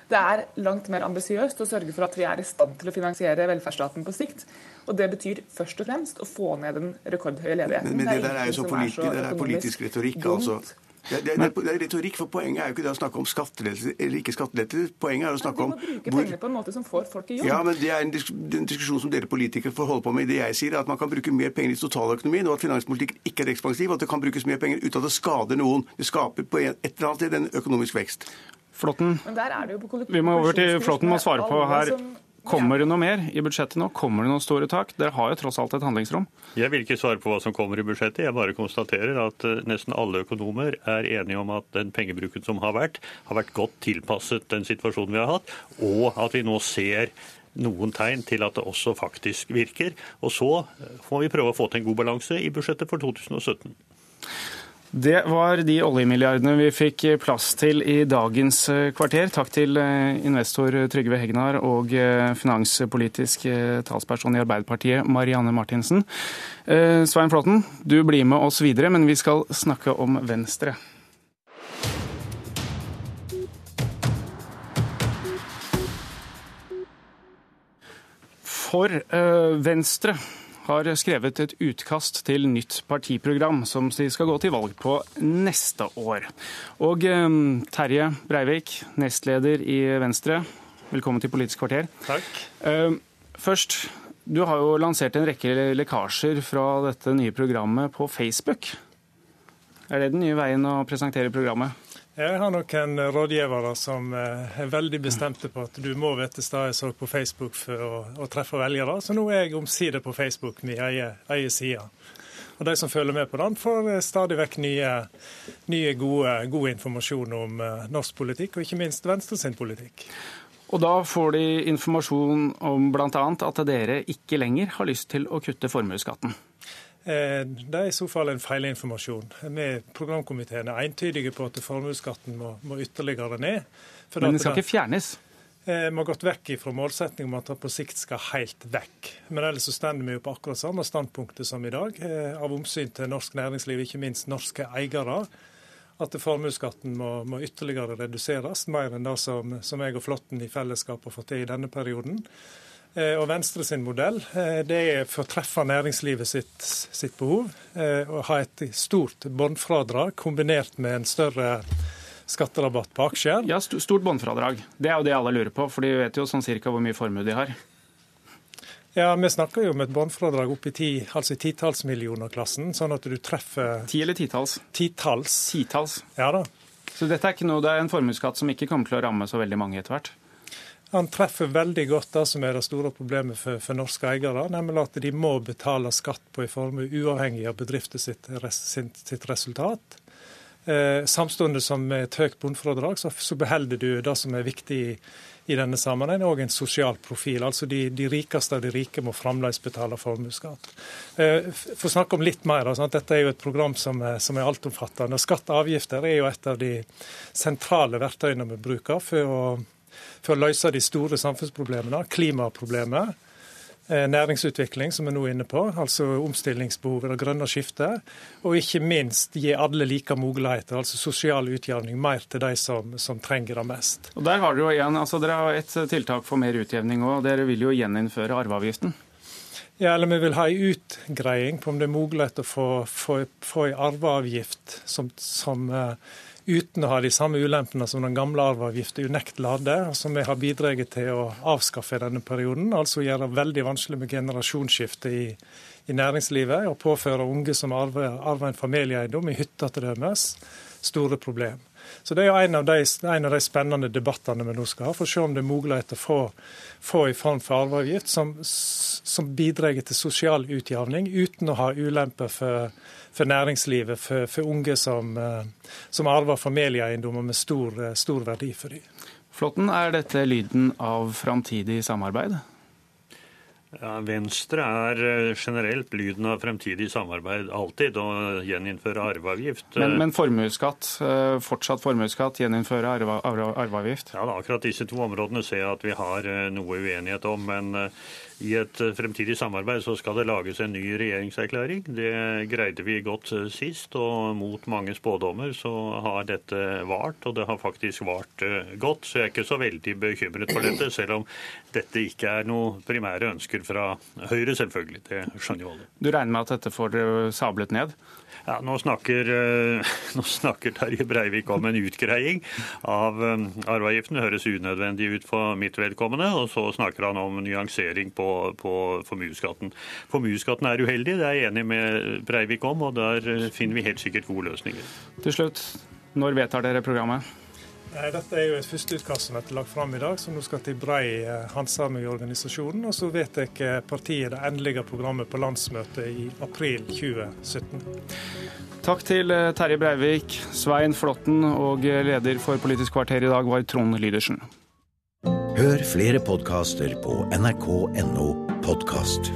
Det er langt mer ambisiøst å sørge for at vi er i stand til å finansiere velferdsstaten på sikt. Og det betyr først og fremst å få ned den rekordhøye ledigheten. Men, men det, det, der er jo så, politi så det er politisk retorikk, altså. Det, det, det, det, er retorikk, for Poenget er jo ikke det å snakke om skattelettelser eller ikke skattelettelser. Poenget er å snakke om Du må bruke pengene på en måte som får folk i jobb. Ja, men Det er en, disk en diskusjon som dere politikere får holde på med. Det jeg sier er at Man kan bruke mer penger i totaløkonomien, og at finanspolitikk ikke er ekspansiv. og At det kan brukes mer penger uten at det skader noen. Det skaper på et eller annet sted en økonomisk vekst. Flåtten. Vi må over til Flåtten må svare på her. Kommer det noe mer i budsjettet nå? Kommer det noen store tak? Dere har jo tross alt et handlingsrom. Jeg vil ikke svare på hva som kommer i budsjettet. Jeg bare konstaterer at eh, nesten alle økonomer er enige om at den pengebruken som har vært, har vært godt tilpasset den situasjonen vi har hatt, og at vi nå ser noen tegn til at det også faktisk virker. Og så får vi prøve å få til en god balanse i budsjettet for 2017. Det var de oljemilliardene vi fikk plass til i dagens eh, kvarter. Takk til eh, investor Trygve Hegnar og eh, finanspolitisk talsperson i Arbeiderpartiet Marianne Martinsen. Svein Flåten, du blir med oss videre, men vi skal snakke om Venstre. For Venstre har skrevet et utkast til nytt partiprogram som de skal gå til valg på neste år. Og eh, Terje Breivik, nestleder i Venstre, velkommen til Politisk kvarter. Takk. Eh, først, Du har jo lansert en rekke lekkasjer fra dette nye programmet på Facebook. Er det den nye veien å presentere programmet? Jeg har noen rådgivere som eh, er veldig bestemte på at du må være jeg så på Facebook for å, å, treffe velgere. Så nå er jeg omsider på Facebook, min egen, side. Og de som følger med på den, får eh, stadig vekk nye, nye gode, god informasjon om uh, norsk politikk, og ikke minst Venstre sin politikk. Og da får de informasjon om bl.a. at dere ikke lenger har lyst til å kutte formuesskatten. Eh, det er i så fall en feilinformasjon. Vi programkomiteen er entydige på at formuesskatten må, må, ytterligere ned. Men den skal ikke fjernes? Eh, vi har gått vekk fra målsettingen om at den på sikt skal helt vekk. Men ellers så stender vi jo på akkurat samme standpunktet som i dag, eh, av omsyn til norsk næringsliv, ikke minst norske eiere. At formuesskatten må, må, ytterligere reduseres, mer enn det som, som jeg og Flåtten i fellesskap har fått til i denne perioden. Eh, og Venstre sin modell eh, det er for å treffe næringslivet sitt, sitt behov. Og å ha et stort båndfradrag kombinert med en større skatterabatt på aksjer. Ja, Stort båndfradrag. Det er jo det alle lurer på, for de vet jo sånn cirka hvor mye formue de har. Ja, Vi snakker jo om et båndfradrag opp i ti, altså titallsmillioner-klassen, sånn at du treffer Ti eller titalls? Titalls. Titalls. Ja da. Så dette er ikke noe, det er en formuesskatt som ikke kommer til å ramme så veldig mange etter hvert? Han treffer veldig godt det som er det store problemet for, for norske eiere, nemlig at de må betale skatt på en formue uavhengig av bedriften sitt, sitt, resultat. Eh, samtidig som med et høyt bunnfradrag, så, så beholder du det som er viktig i, i denne sammenhengen, òg en sosial profil. Altså de, de, rikeste av de rike må fremdeles betale formuesskatt. Eh, for å snakke om litt mer, altså, Dette er jo et program som er, som er altomfattende. Skatt og avgifter er jo et av de sentrale verktøyene vi bruker for å for å løse de store samfunnsproblemene. Klimaproblemet, eh, næringsutvikling, som vi nå er inne på, altså omstillingsbehovet, det grønne skiftet. Og ikke minst gi alle like muligheter, altså sosial utjevning, mer til de som, som trenger det mest. Og der har Dere jo igjen, altså dere har et tiltak for mer utjevning òg. Dere vil jo gjeninnføre arveavgiften. Ja, eller vi vil ha en utgreiing på om det er mulighet å få, få, få en arveavgift som, som uh, uten å ha de samme ulempene som den gamle arveavgiften unektelig hadde, som vi har bidratt til å avskaffe i denne perioden. Altså gjøre det veldig vanskelig med generasjonsskifte i, i næringslivet, og påføre unge som arver, arver en familieeiendom i hytta til dømes, store problem. Så Det er jo en av, de, en av de spennende debattene vi nå skal ha, for å se om det er mulighet til å få en form for arveavgift som, som bidrar til sosial utjevning, uten å ha ulemper for for næringslivet, for, for unge som, eh, som arver familieeiendommer med stor, eh, stor verdi for dem. Flåtten, er dette lyden av framtidig samarbeid? Ja, Venstre er eh, generelt lyden av fremtidig samarbeid alltid, og gjeninnføre arveavgift. Men, men formuesskatt, fortsatt formuesskatt, gjeninnføre arve, arveavgift? Ja, da, Akkurat disse to områdene ser jeg at vi har noe uenighet om. men i et eh, fremtidig samarbeid så skal det lages en ny regjeringserklæring. Det greide vi godt eh, sist, og mot mange spådommer så har dette vart. Og det har faktisk vart eh, godt, så jeg er ikke så veldig bekymret for dette. Selv om dette ikke er noe primære ønsker fra Høyre, selvfølgelig. Det skjønner jo alle. Du regner med at dette får sablet ned? Ja, nå snakker, nå snakker, Terje Breivik om en utgreiing av arveavgiften. Det høres unødvendig ut for mitt vedkommende. Og så snakker han om nyansering på på, formuesskatten. Formuesskatten er uheldig, det er jeg enig med Breivik om, og der finner vi helt sikkert gode løsninger. Til slutt, når vedtar dere programmet? Dette er jo et førsteutkast som er lagt fram i dag, som nå skal til brei eh, handsaming i organisasjonen. Og så vedtar partiet det endelige programmet på landsmøtet i april 2017. Takk til eh, Terje Breivik, Svein Flåtten og leder for Politisk kvarter i dag var Trond Lydersen. Hør flere podkaster på nrk.no podkast.